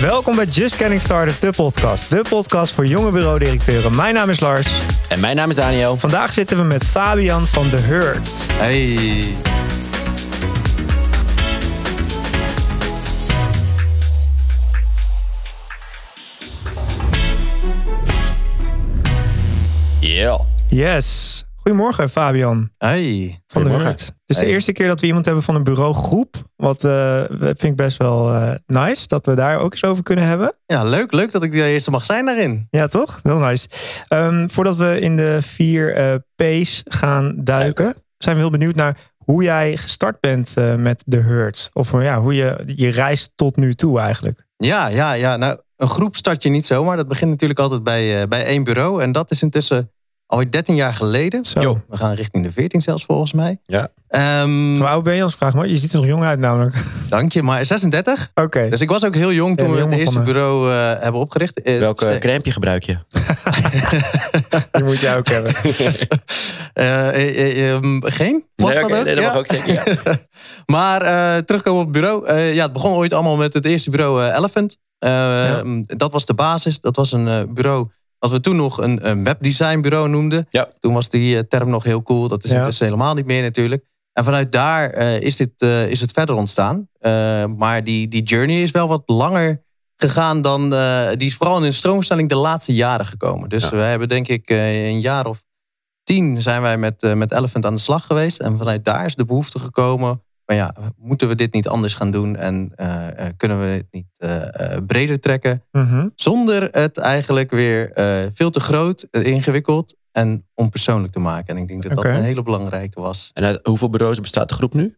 Welkom bij Just Getting Started, de podcast. De podcast voor jonge bureaudirecteuren. Mijn naam is Lars. En mijn naam is Daniel. Vandaag zitten we met Fabian van The Hurt. Hey. Yeah. Yes. Goedemorgen, Fabian Hey. van. Hurt. Het is de eerste keer dat we iemand hebben van een bureaugroep. Wat eh, vind ik best wel eh, nice, dat we daar ook eens over kunnen hebben. Ja, leuk, leuk dat ik de eerste mag zijn daarin. Ja, toch? Heel nice. Ehm, voordat we in de vier eh, P's gaan duiken, zijn we heel benieuwd naar hoe jij gestart bent met The Hurt. Of ja, hoe je je reis tot nu toe eigenlijk. Ja, ja, ja. Nou, een groep start je niet zomaar. Dat begint natuurlijk altijd bij, bij één bureau. En dat is intussen alweer 13 jaar geleden. Zo. We gaan richting de 14 zelfs volgens mij. Ja. Ehm, Hoe oud ben je als vraag maar? Je ziet er nog jong uit namelijk. dank je, maar 36. Oké. Dus ik was ook heel jong toen Ja, we het eerste bureau eh, hebben opgericht. Welke is, crème gebruik je? Die moet jij ook hebben. eh, ehm, geen? Mag Nee, dat ook? nee, dat Ja. mag ook zeker. Ja. Maar eh, terugkomen op het bureau. Eh, ja, het begon ooit allemaal met het eerste bureau Elephant. Dat was de basis. Dat was een bureau wat we toen nog een, een webdesignbureau noemden. Ja. Toen was die eh, term nog heel cool. Dat is Ja. intussen helemaal niet meer natuurlijk. En vanuit daar eh, is, dit, eh, is het verder ontstaan. Eh, maar die, die journey is wel wat langer gegaan dan... eh, die is vooral in een stroomstelling de laatste jaren gekomen. Dus Ja. we hebben denk ik eh, een jaar of tien zijn wij met, eh, met Elephant aan de slag geweest. En vanuit daar is de behoefte gekomen. Maar ja, moeten we dit niet anders gaan doen? En kunnen we het niet eh, eh, breder trekken? Mhm. Zonder het eigenlijk weer eh, veel te groot, eh, ingewikkeld en onpersoonlijk te maken. En ik denk dat dat een hele belangrijke was. En uit hoeveel bureaus bestaat de groep nu?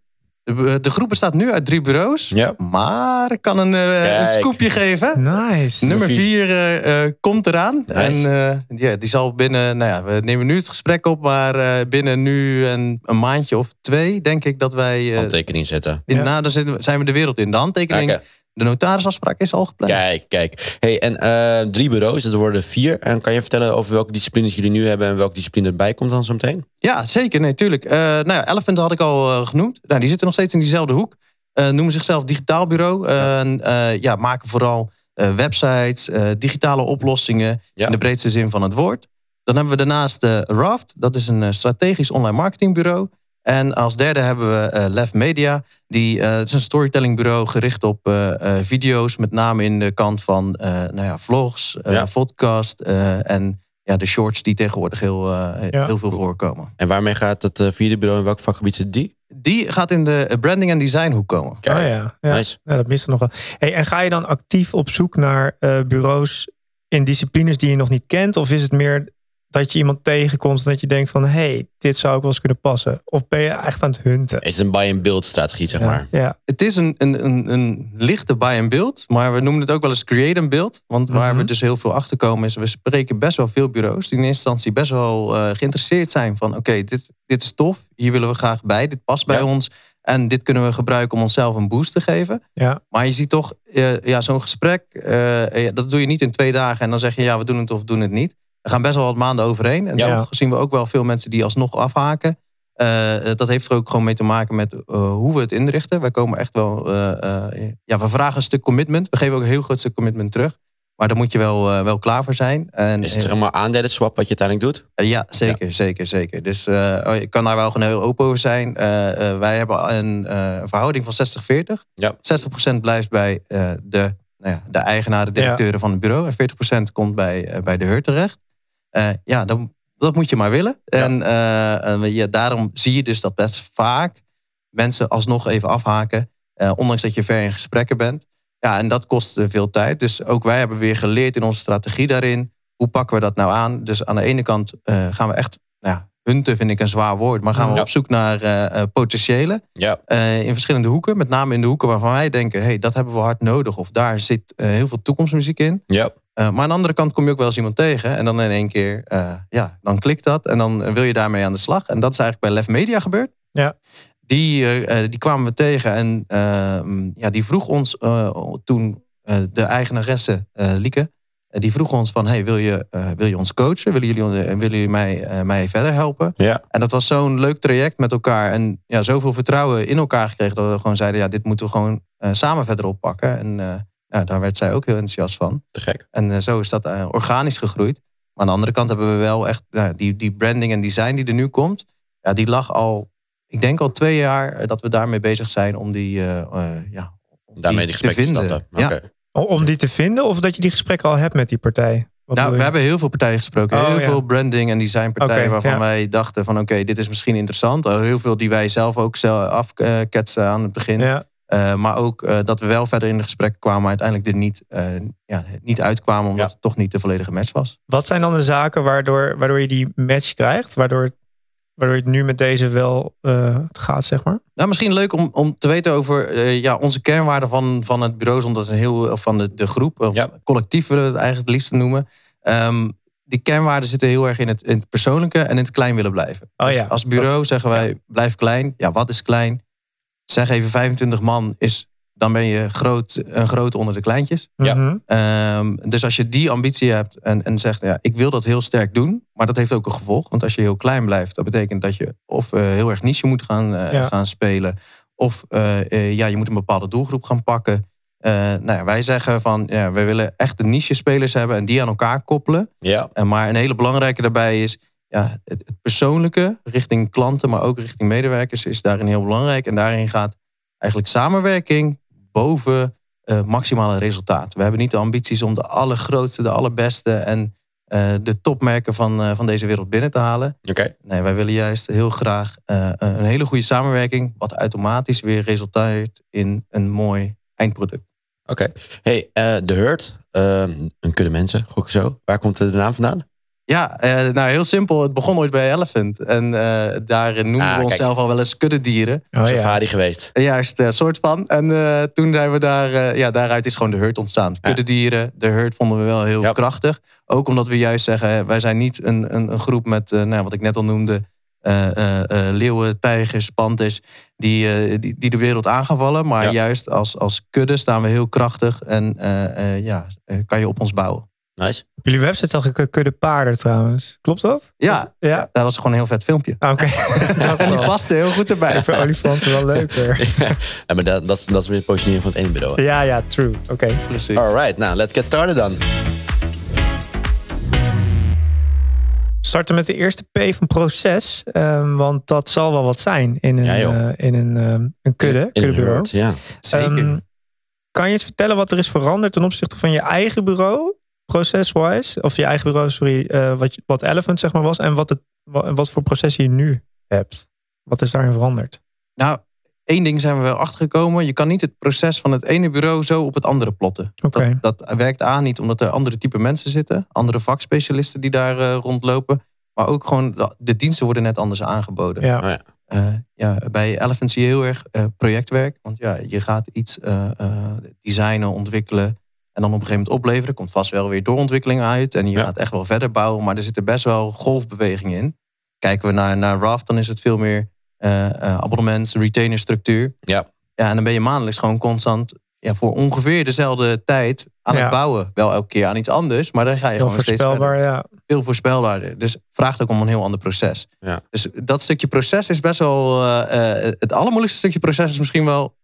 De, de groep bestaat nu uit drie bureaus. Ja. Maar ik kan een, eh, een scoopje geven. Nice. Nummer vier. eh, eh, komt eraan. Nice. En eh, ja, die zal binnen, nou ja, we nemen nu het gesprek op, maar eh, binnen nu een, een maandje of twee, denk ik dat wij. eh, Handtekening zetten. in, Ja. Nou, dan zijn we de wereld in. De handtekening, Oké. De notarisafspraak is al gepland. Kijk, kijk. Hey, en eh, drie bureaus, dat worden vier. En kan je vertellen over welke disciplines jullie nu hebben en welke discipline erbij komt dan zo meteen? Ja, zeker. Nee, tuurlijk. Eh nou ja, Elephant had ik al eh, genoemd. Nou, die zitten nog steeds in diezelfde hoek. Noemen zichzelf digitaal bureau. En, ja, maken vooral websites, digitale oplossingen Ja. in de breedste zin van het woord. Dan hebben we daarnaast Raft. Dat is een strategisch online marketingbureau. En als derde hebben we eh Lef Media. Die, eh, het is een storytellingbureau gericht op eh, eh, video's. Met name in de kant van eh, nou ja, vlogs, eh Ja. podcast eh, en ja, de shorts die tegenwoordig heel, eh, Ja. heel veel voorkomen. En waarmee gaat het eh, vierde bureau en welk vakgebied zit die? Die gaat in de branding en designhoek komen. Kijk, Oh ja. Ja. nice. Ja, dat mist er nog wel. Hey, en ga je dan actief op zoek naar eh, bureaus in disciplines die je nog niet kent? Of is het meer dat je iemand tegenkomt en dat je denkt van... hé, hey, dit zou ook wel eens kunnen passen? Of ben je echt aan het hunten? Het is een buy-and-build strategie, zeg Ja. maar. Ja. Het is een, een, een, een lichte buy and build, maar we noemen het ook wel eens create and build. Want waar Mhm. we dus heel veel achter komen is, we spreken best wel veel bureaus die in eerste instantie best wel eh, geïnteresseerd zijn van oké, dit, dit is tof, hier willen we graag bij, dit past bij ons. En dit kunnen we gebruiken om onszelf een boost te geven. Ja. Maar je ziet toch, eh, ja, zo'n gesprek, eh, dat doe je niet in twee dagen en dan zeg je ja, we doen het of we doen het niet. Er gaan best wel wat maanden overheen. En Ja. toch zien we ook wel veel mensen die alsnog afhaken. Eh, dat heeft er ook gewoon mee te maken met eh, hoe we het inrichten. Wij komen echt wel, eh, eh, ja, we vragen een stuk commitment. We geven ook een heel groot stuk commitment terug. Maar daar moet je wel, eh, wel klaar voor zijn. En, Is het zeg maar aandelen swap wat je uiteindelijk doet? eh, ja, zeker, zeker, zeker. Dus eh, oh, ik kan daar wel gewoon heel open over zijn. Eh, eh, wij hebben een eh, verhouding van 60-40. Ja. 60% blijft bij eh, de, nou ja, de eigenaren, directeuren van het bureau. En 40% komt bij, eh, bij de heur terecht. Eh, ja, dan, dat moet je maar willen. Ja. En eh, en ja, daarom zie je dus dat best vaak mensen alsnog even afhaken. eh, ondanks dat je ver in gesprekken bent. Ja, en dat kost veel tijd. Dus ook wij hebben weer geleerd in onze strategie daarin. Hoe pakken we dat nou aan? Dus aan de ene kant gaan we echt, nou ja, hunten vind ik een zwaar woord, maar gaan we Ja. op zoek naar eh, eh, potentiële Ja. eh, in verschillende hoeken. Met name in de hoeken waarvan wij denken, hey, dat hebben we hard nodig. Of daar zit heel veel toekomstmuziek in. Ja. Eh, maar aan de andere kant kom je ook wel eens iemand tegen. En dan in één keer, eh, ja, dan klikt dat. En dan wil je daarmee aan de slag. En dat is eigenlijk bij Lef Media gebeurd. Ja. Die, die kwamen we tegen. En eh, ja, die vroeg ons eh, toen eh, de eigenaresse eh Lieke. Eh, die vroeg ons van, hey, wil, je, eh, wil je ons coachen? Willen jullie, eh, willen jullie mij, mij verder helpen? Ja. En dat was zo'n leuk traject met elkaar. En ja, zoveel vertrouwen in elkaar gekregen dat we gewoon zeiden: ja, dit moeten we gewoon samen verder oppakken. En daar werd zij ook heel enthousiast van. Te gek. En zo is dat organisch gegroeid. Maar aan de andere kant hebben we wel echt die, die branding en design die er nu komt. Ja, die lag al, ik denk al twee jaar dat we daarmee bezig zijn om die, ja, om Daarmee die te gesprekken te vinden. Ja. Om die te vinden of dat je die gesprekken al hebt met die partij? Wat Nou, we hebben heel veel partijen gesproken. Oh, heel ja. veel branding en designpartijen waarvan ja. wij dachten van oké, dit is misschien interessant. Heel veel die wij zelf ook zelf afketsen aan het begin. Ja, Eh, maar ook eh, dat we wel verder in de gesprekken kwamen, maar uiteindelijk er niet, eh, ja, niet uitkwamen omdat Ja. het toch niet de volledige match was. Wat zijn dan de zaken waardoor, waardoor je die match krijgt? Waardoor, waardoor je het nu met deze wel eh, gaat, zeg maar? Nou, misschien leuk om, om te weten over eh, ja, onze kernwaarden van, van het bureau, omdat het een heel van de, de groep, of Ja. collectief willen we het eigenlijk het liefste noemen. Ehm, die kernwaarden zitten heel erg in het, in het persoonlijke en in het klein willen blijven. Oh Dus ja. Als bureau zeggen wij, blijf klein. Ja, wat is klein? Zeg even 25 man is, dan ben je groot, een grote onder de kleintjes. Ja. Mhm. Ehm, dus als je die ambitie hebt en, en zegt, ja, ik wil dat heel sterk doen, maar dat heeft ook een gevolg. Want als je heel klein blijft, dat betekent dat je of eh, heel erg niche moet gaan, eh, Ja. gaan spelen, of eh, eh, ja, je moet een bepaalde doelgroep gaan pakken. Eh, nou ja, wij zeggen van, ja, wij willen echt de niche spelers hebben en die aan elkaar koppelen. Ja. En maar een hele belangrijke daarbij is, ja, het, het persoonlijke richting klanten, maar ook richting medewerkers is daarin heel belangrijk. En daarin gaat eigenlijk samenwerking boven eh, maximale resultaat. We hebben niet de ambities om de allergrootste, de allerbeste en eh, de topmerken van, eh, van deze wereld binnen te halen. Oké. Nee, wij willen juist heel graag een hele goede samenwerking, wat automatisch weer resulteert in een mooi eindproduct. Oké. Hey, eh The Hurt. een kudde mensen, gok ik zo. Waar komt de naam vandaan? Ja, eh, nou heel simpel. Het begon ooit bij Elephant. En eh, daar noemen Ah, we kijk. onszelf al wel eens kuddedieren. Oh, ja. Safari geweest. Juist, eh, soort van. En eh, toen zijn we daar, eh, ja, daaruit is gewoon de hurt ontstaan. Kuddedieren, de hurt vonden we wel heel Ja. krachtig. Ook omdat we juist zeggen, hè, wij zijn niet een, een, een groep met, eh, nou, wat ik net al noemde, eh, eh, eh, leeuwen, tijgers, panthers, die, eh, die, die de wereld aan gaan vallen. Maar Ja. juist als, als kudde staan we heel krachtig en eh, eh, ja, eh, kan je op ons bouwen. Nice. Op jullie website zag ik een kudde paarden trouwens. Klopt dat? Ja, Ja? dat was gewoon een heel vet filmpje. Ah, Oké. En die paste heel goed erbij. Ik vind olifanten wel leuker. ja, maar dat, dat, is- dat is weer de positionering van het ene bureau. hè? Ja, ja, true. Oké. Precies. Alright, nou, let's get started dan. Starten met de eerste P van proces. ehm, want dat zal wel wat zijn in een, Ja, eh, in een, ehm, een kudde, In kuddebureau. ja. Zeker. Ehm, kan je eens vertellen wat er is veranderd ten opzichte van je eigen bureau, process-wise? Of je eigen bureau, sorry, eh, wat, wat Elephant zeg maar was. En wat, het, wa- wat voor proces je nu hebt. Wat is daarin veranderd? Nou, één ding zijn we wel achtergekomen. Je kan niet het proces van het ene bureau zo op het andere plotten. Dat, dat werkt aan niet omdat er andere type mensen zitten. Andere vakspecialisten die daar eh, rondlopen. Maar ook gewoon, de, diensten worden net anders aangeboden. Ja. Oh, ja. Eh, ja, bij Elephant zie je heel erg eh, projectwerk. Want ja, je gaat iets eh, eh, designen, ontwikkelen. En dan op een gegeven moment opleveren. Er komt vast wel weer doorontwikkeling uit. En je Ja. gaat echt wel verder bouwen. Maar er zitten best wel golfbewegingen in. Kijken we naar, naar Raft, dan is het veel meer eh, abonnements, retainer structuur. Ja. ja. En dan ben je maandelijks gewoon constant ja, voor ongeveer dezelfde tijd aan Ja. het bouwen. Wel elke keer aan iets anders. Maar dan ga je Heel gewoon steeds verder voorspelbaar, ja. veel voorspelbaarder. Dus vraagt ook om een heel ander proces. Ja. Dus dat stukje proces is best wel. eh, het allermoeilijkste stukje proces is misschien wel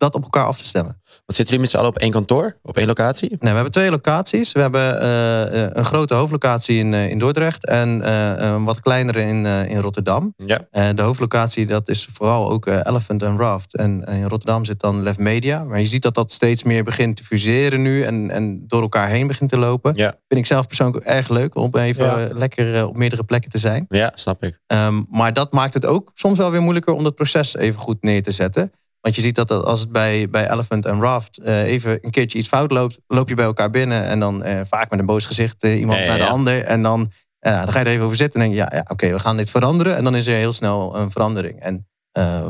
dat op elkaar af te stemmen. Wat zitten jullie met z'n allen op één kantoor? Op één locatie? Nee, we hebben twee locaties. We hebben eh, eh, een grote hoofdlocatie in, eh, in Dordrecht en eh, een wat kleinere in, eh, in Rotterdam. Ja. De hoofdlocatie dat is vooral ook Elephant en Raft. En in Rotterdam zit dan Lef Media. Maar je ziet dat dat steeds meer begint te fuseren nu en, en door elkaar heen begint te lopen. Ja. Vind ik zelf persoonlijk ook erg leuk om even Ja. lekker op meerdere plekken te zijn. Ja, snap ik. Ehm, maar dat maakt het ook soms wel weer moeilijker om dat proces even goed neer te zetten. Want je ziet dat dat als het bij, bij Elephant en Raft eh, even een keertje iets fout loopt, loop je bij elkaar binnen en dan eh, vaak met een boos gezicht eh, iemand Ja, ja, naar de ja. ander. En dan, dan ga je er even over zitten en denk je, ja, ja oké, we gaan dit veranderen. En dan is er heel snel een verandering. En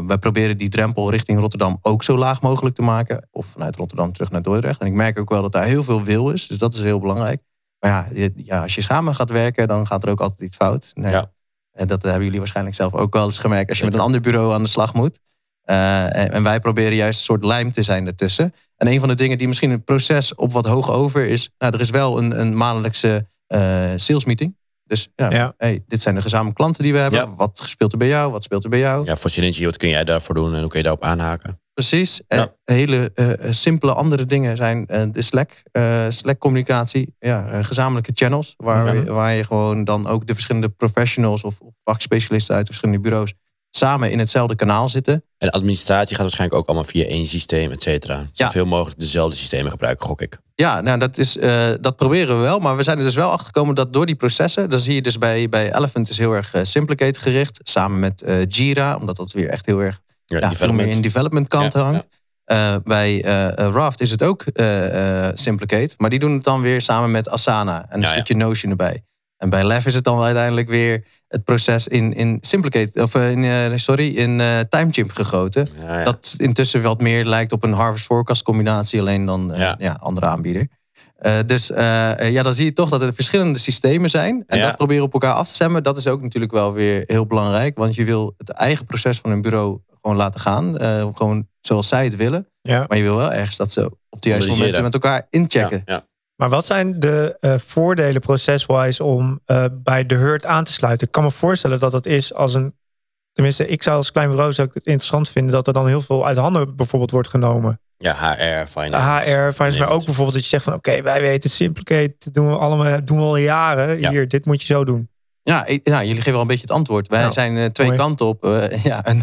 wij proberen die drempel richting Rotterdam ook zo laag mogelijk te maken. Of vanuit Rotterdam terug naar Dordrecht. En ik merk ook wel dat daar heel veel wil is. Dus dat is heel belangrijk. Maar ja, ja als je samen gaat werken, dan gaat er ook altijd iets fout. Nou, Ja. En dat hebben jullie waarschijnlijk zelf ook wel eens gemerkt als je met een ander bureau aan de slag moet. Eh, en, en wij proberen juist een soort lijm te zijn ertussen. En een van de dingen die misschien het proces op wat hoog over is. Nou, er is wel een, een maandelijkse eh sales meeting. Dus ja, Ja. Hey, dit zijn de gezamenlijke klanten die we hebben. Ja. Wat speelt er bij jou? Wat speelt er bij jou? Ja, voor Synergy, wat kun jij daarvoor doen en hoe kun je daarop aanhaken? Precies. En Ja. hele eh, eh, simpele andere dingen zijn de Slack, eh, Slack communicatie, ja, eh, gezamenlijke channels, waar, Ja. we- waar je gewoon dan ook de verschillende professionals of, of vakspecialisten uit de verschillende bureaus samen in hetzelfde kanaal zitten. En de administratie gaat waarschijnlijk ook allemaal via één systeem, et cetera. Zoveel mogelijk dezelfde systemen gebruiken, gok ik. Ja, nou dat, is, eh, dat proberen we wel. Maar we zijn er dus wel achter gekomen dat door die processen... dan zie je dus bij, bij Elephant is heel erg eh, Simplicate gericht. Samen met eh, Jira, omdat dat weer echt heel erg Ja, ja, veel meer in development kant Ja, hangt. Bij Raft is het ook Simplicate. Maar die doen het dan weer samen met Asana. En een stukje Notion erbij. En bij Lev is het dan uiteindelijk weer het proces in, in Simplicate... of eh, in, eh, sorry, in eh TimeChimp gegoten. Ja, ja. Dat intussen wat meer lijkt op een Harvest Forecast combinatie, alleen dan eh, Ja. ja. andere aanbieder. Eh, dus ja, dan zie je toch dat er verschillende systemen zijn. En Ja. dat proberen op elkaar af te stemmen. Dat is ook natuurlijk wel weer heel belangrijk. Want je wil het eigen proces van een bureau gewoon laten gaan. eh, gewoon zoals zij het willen. Ja. Maar je wil wel ergens dat ze op de juiste momenten met elkaar inchecken. Maar wat zijn de eh, voordelen proceswise om eh, bij de hurt aan te sluiten? Ik kan me voorstellen dat dat is als een... Tenminste, ik zou als klein bureau zou ik het interessant vinden... dat er dan heel veel uit handen bijvoorbeeld wordt genomen. Ja, HR, finance. HR, finance, maar ook bijvoorbeeld dat je zegt van... oké, wij weten Simplicate, doen we allemaal doen we al jaren. Ja. Hier, dit moet je zo doen. Ja, ik- jullie geven wel een beetje het antwoord. Wij Nou, zijn eh, twee mooi. kanten op. eh, ja, een,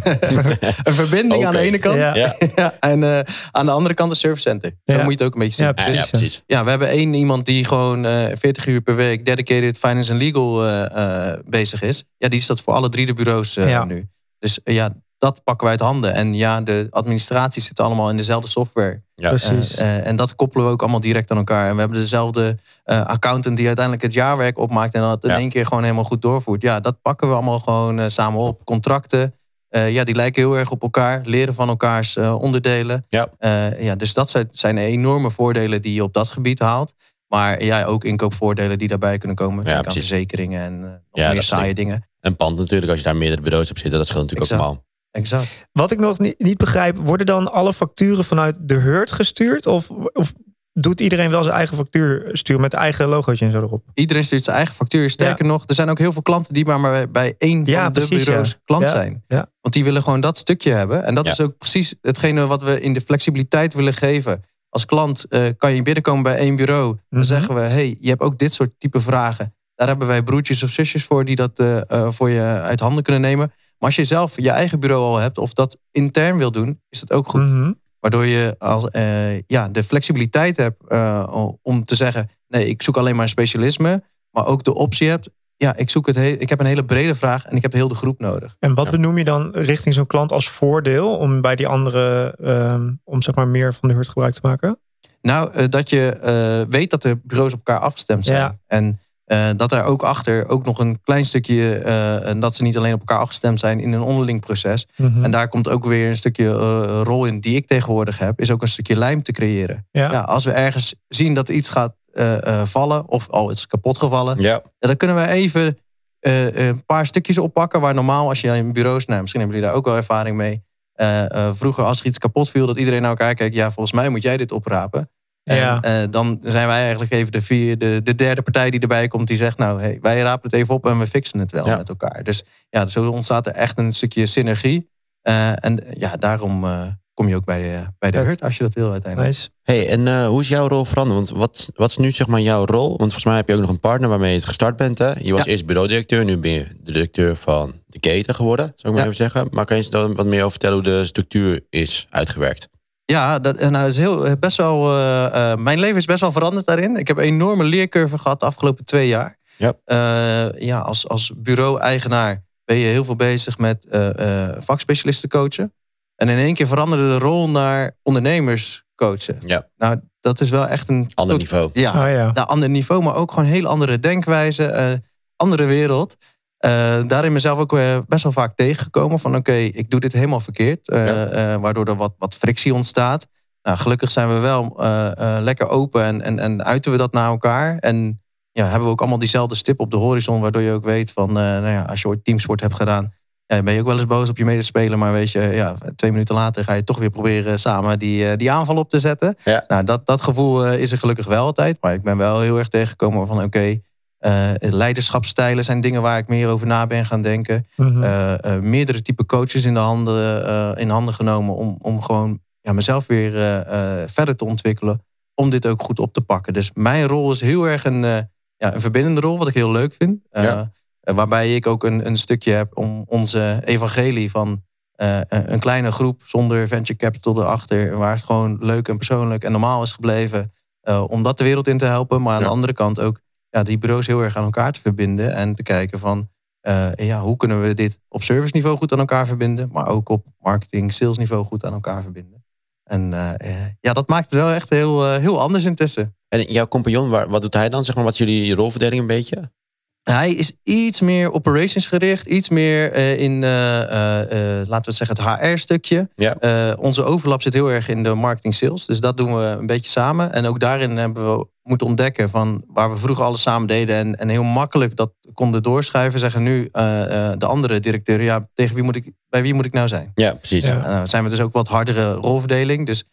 een verbinding aan de ene kant. Ja. Ja, Ja, en eh, aan de andere kant een service center. Zo Ja. moet je het ook een beetje zien. Ja, precies. ja, precies. Ja, we hebben één iemand die gewoon eh 40 uur per week dedicated finance en legal eh, eh, bezig is. Ja, die is dat voor alle drie de bureaus eh, Ja. nu. Dus ja, dat pakken wij uit handen. En ja, de administratie zit allemaal in dezelfde software. Ja. Precies. Eh, eh, en dat koppelen we ook allemaal direct aan elkaar. En we hebben dezelfde eh, accountant die uiteindelijk het jaarwerk opmaakt en dat in Ja. één keer gewoon helemaal goed doorvoert. Ja, dat pakken we allemaal gewoon eh, samen op. Contracten, eh, ja, die lijken heel erg op elkaar. Leren van elkaars eh, onderdelen. Ja. Eh, ja, dus dat zijn, zijn enorme voordelen die je op dat gebied haalt. Maar ja, ook inkoopvoordelen die daarbij kunnen komen. Ja, Denk aan precies. verzekeringen en nog Ja, meer saaie dingen. Een pand natuurlijk, als je daar meerdere bureaus hebt zitten, dat scheelt natuurlijk ook allemaal. Exact. Wat ik nog niet, niet begrijp, worden dan alle facturen vanuit de hurt gestuurd? Of, of doet iedereen wel zijn eigen factuur sturen met eigen logootje en zo erop? Iedereen stuurt zijn eigen factuur. Sterker nog, er zijn ook heel veel klanten die maar bij- bij één Ja, van de bureaus ja. klant Ja, zijn. ja. Want die willen gewoon dat stukje hebben. En dat Ja. is ook precies hetgene wat we in de flexibiliteit willen geven. Als klant eh, kan je binnenkomen bij één bureau. Dan Mhm. zeggen we, hey, je hebt ook dit soort type vragen. Daar hebben wij broertjes of zusjes voor die dat eh, eh, voor je uit handen kunnen nemen. Maar als je zelf je eigen bureau al hebt of dat intern wil doen, is dat ook goed. Mhm. Waardoor je als, eh, ja, de flexibiliteit hebt eh, om te zeggen: nee, ik zoek alleen maar een specialisme. Maar ook de optie hebt: ja, ik, zoek het he- ik heb een hele brede vraag en ik heb heel de groep nodig. En wat Ja. benoem je dan richting zo'n klant als voordeel om bij die andere, ehm, om zeg maar meer van de hurt gebruik te maken? Nou, eh, dat je eh, weet dat de bureaus op elkaar afgestemd zijn. Ja. En eh, dat er ook achter ook nog een klein stukje, eh, en dat ze niet alleen op elkaar afgestemd zijn in een onderling proces. Mhm. En daar komt ook weer een stukje eh, rol in die ik tegenwoordig heb, is ook een stukje lijm te creëren. ja. Ja, als we ergens zien dat iets gaat eh, eh, vallen of al is kapot gevallen, Ja, Ja, dan kunnen we even eh, een paar stukjes oppakken. Waar normaal als je in bureaus, nou, misschien hebben jullie daar ook wel ervaring mee. eh, eh, vroeger als er iets kapot viel, dat iedereen naar elkaar kijkt. Ja, volgens mij moet jij dit oprapen. Ja. En eh, dan zijn wij eigenlijk even de, vier, de, de derde partij die erbij komt. Die zegt, nou, hey, wij rapen het even op en we fixen het wel Ja. met elkaar. Dus ja, zo ontstaat er echt een stukje synergie. Eh, en ja, daarom eh, kom je ook bij, de bij de hurt als je dat wil uiteindelijk. Nice. Hey, en eh, hoe is jouw rol veranderd? Want wat, wat is nu zeg maar jouw rol? Want volgens mij heb je ook nog een partner waarmee je het gestart bent. Hè? Je was Ja. eerst bureaudirecteur, nu ben je de directeur van de keten geworden, zou ik maar Ja. even zeggen. Maar kan je daar wat meer over vertellen hoe de structuur is uitgewerkt? Ja, dat nou, is heel, best wel, eh, eh, mijn leven is best wel veranderd daarin. Ik heb een enorme leercurve gehad de afgelopen twee jaar. Ja. Eh, ja, als, als bureau-eigenaar ben je heel veel bezig met eh, eh, vakspecialisten coachen. En in één keer veranderde de rol naar ondernemers coachen. Ja, Nou, dat is wel echt een... ander niveau. Ja, Oh ja. ander niveau, maar ook gewoon een hele andere denkwijze, eh, andere wereld. Eh, daarin mezelf ook eh, best wel vaak tegengekomen van oké, ik doe dit helemaal verkeerd. eh, Ja. waardoor er wat, wat frictie ontstaat. Nou, gelukkig zijn we wel lekker open en, en, en uiten we dat naar elkaar. En ja, hebben we ook allemaal diezelfde stip op de horizon, waardoor je ook weet van, nou ja, als je ooit teamsport hebt gedaan, ja, ben je ook wel eens boos op je medespeler. Maar weet je, ja, twee minuten later ga je toch weer proberen samen die, die aanval op te zetten. Ja. Nou, dat, dat gevoel is er gelukkig wel altijd. Maar ik ben wel heel erg tegengekomen van oké, eh, leiderschapsstijlen zijn dingen waar ik meer over na ben gaan denken. Mhm. Eh, eh, meerdere type coaches in de handen, in handen genomen om, om gewoon ja, mezelf weer verder te ontwikkelen. Om dit ook goed op te pakken. Dus mijn rol is heel erg een, ja, een verbindende rol, wat ik heel leuk vind. Ja. waarbij ik ook een, een stukje heb om onze evangelie van een kleine groep zonder venture capital erachter. Waar het gewoon leuk en persoonlijk en normaal is gebleven. om dat de wereld in te helpen. Maar aan Ja. de andere kant ook ja, die bureaus heel erg aan elkaar te verbinden. En te kijken van eh, ja, hoe kunnen we dit op service niveau goed aan elkaar verbinden. Maar ook op marketing, sales niveau goed aan elkaar verbinden. En eh, eh, ja, dat maakt het wel echt heel, heel anders intussen. En jouw compagnon, wat doet hij dan? Zeg maar, wat is jullie rolverdeling een beetje? Hij is iets meer operations gericht, iets meer eh, in, eh, eh, laten we zeggen, het HR-stukje. Ja. Eh, onze overlap zit heel erg in de marketing sales, dus dat doen we een beetje samen. En ook daarin hebben we moeten ontdekken van waar we vroeger alles samen deden en, en heel makkelijk dat konden doorschuiven, zeggen nu eh, eh, de andere directeuren, ja, tegen wie moet ik, bij wie moet ik nou zijn? Ja, precies. Ja. Dan zijn we dus ook wat hardere rolverdeling. Dus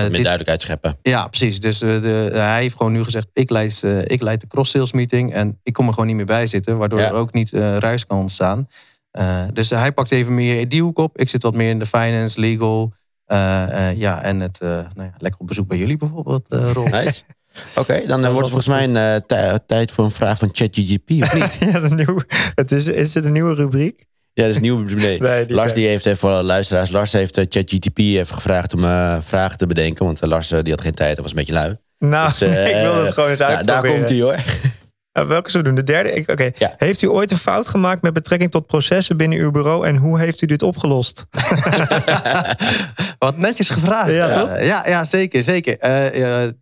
Meer dit- duidelijkheid scheppen. ja, precies. Dus eh, de, hij heeft gewoon nu gezegd: ik leid, eh, ik leid de cross-sales meeting. En ik kom er gewoon niet meer bij zitten, waardoor Ja. er ook niet eh, ruis kan ontstaan. Eh, dus hij pakt even meer die hoek op. Ik zit wat meer in de finance, legal. eh, eh, ja, en het eh, nou ja, lekker op bezoek bij jullie bijvoorbeeld, eh Rob. Nice. Oké, dan eh, wordt het volgens mij een eh, tij- tijd voor een vraag van ChatGPT, of niet? ja, de nieuwe, het is, is het een nieuwe rubriek? Ja, dat is. Nee. Nee, die Lars die heeft even voor alle luisteraars. Lars heeft eh, ChatGPT even gevraagd om eh, vragen te bedenken. Want eh, Lars die had geen tijd, dat was een beetje lui. Nou, Dus, eh, ik wil het gewoon eens Nou, uitproberen. daar komt hij hoor. Uh, welke zullen we doen? De derde? Ik- Oké. Ja. Heeft u ooit een fout gemaakt met betrekking tot processen binnen uw bureau en hoe heeft u dit opgelost? Wat netjes gevraagd. Ja, Eh, toch? ja, ja, zeker. zeker.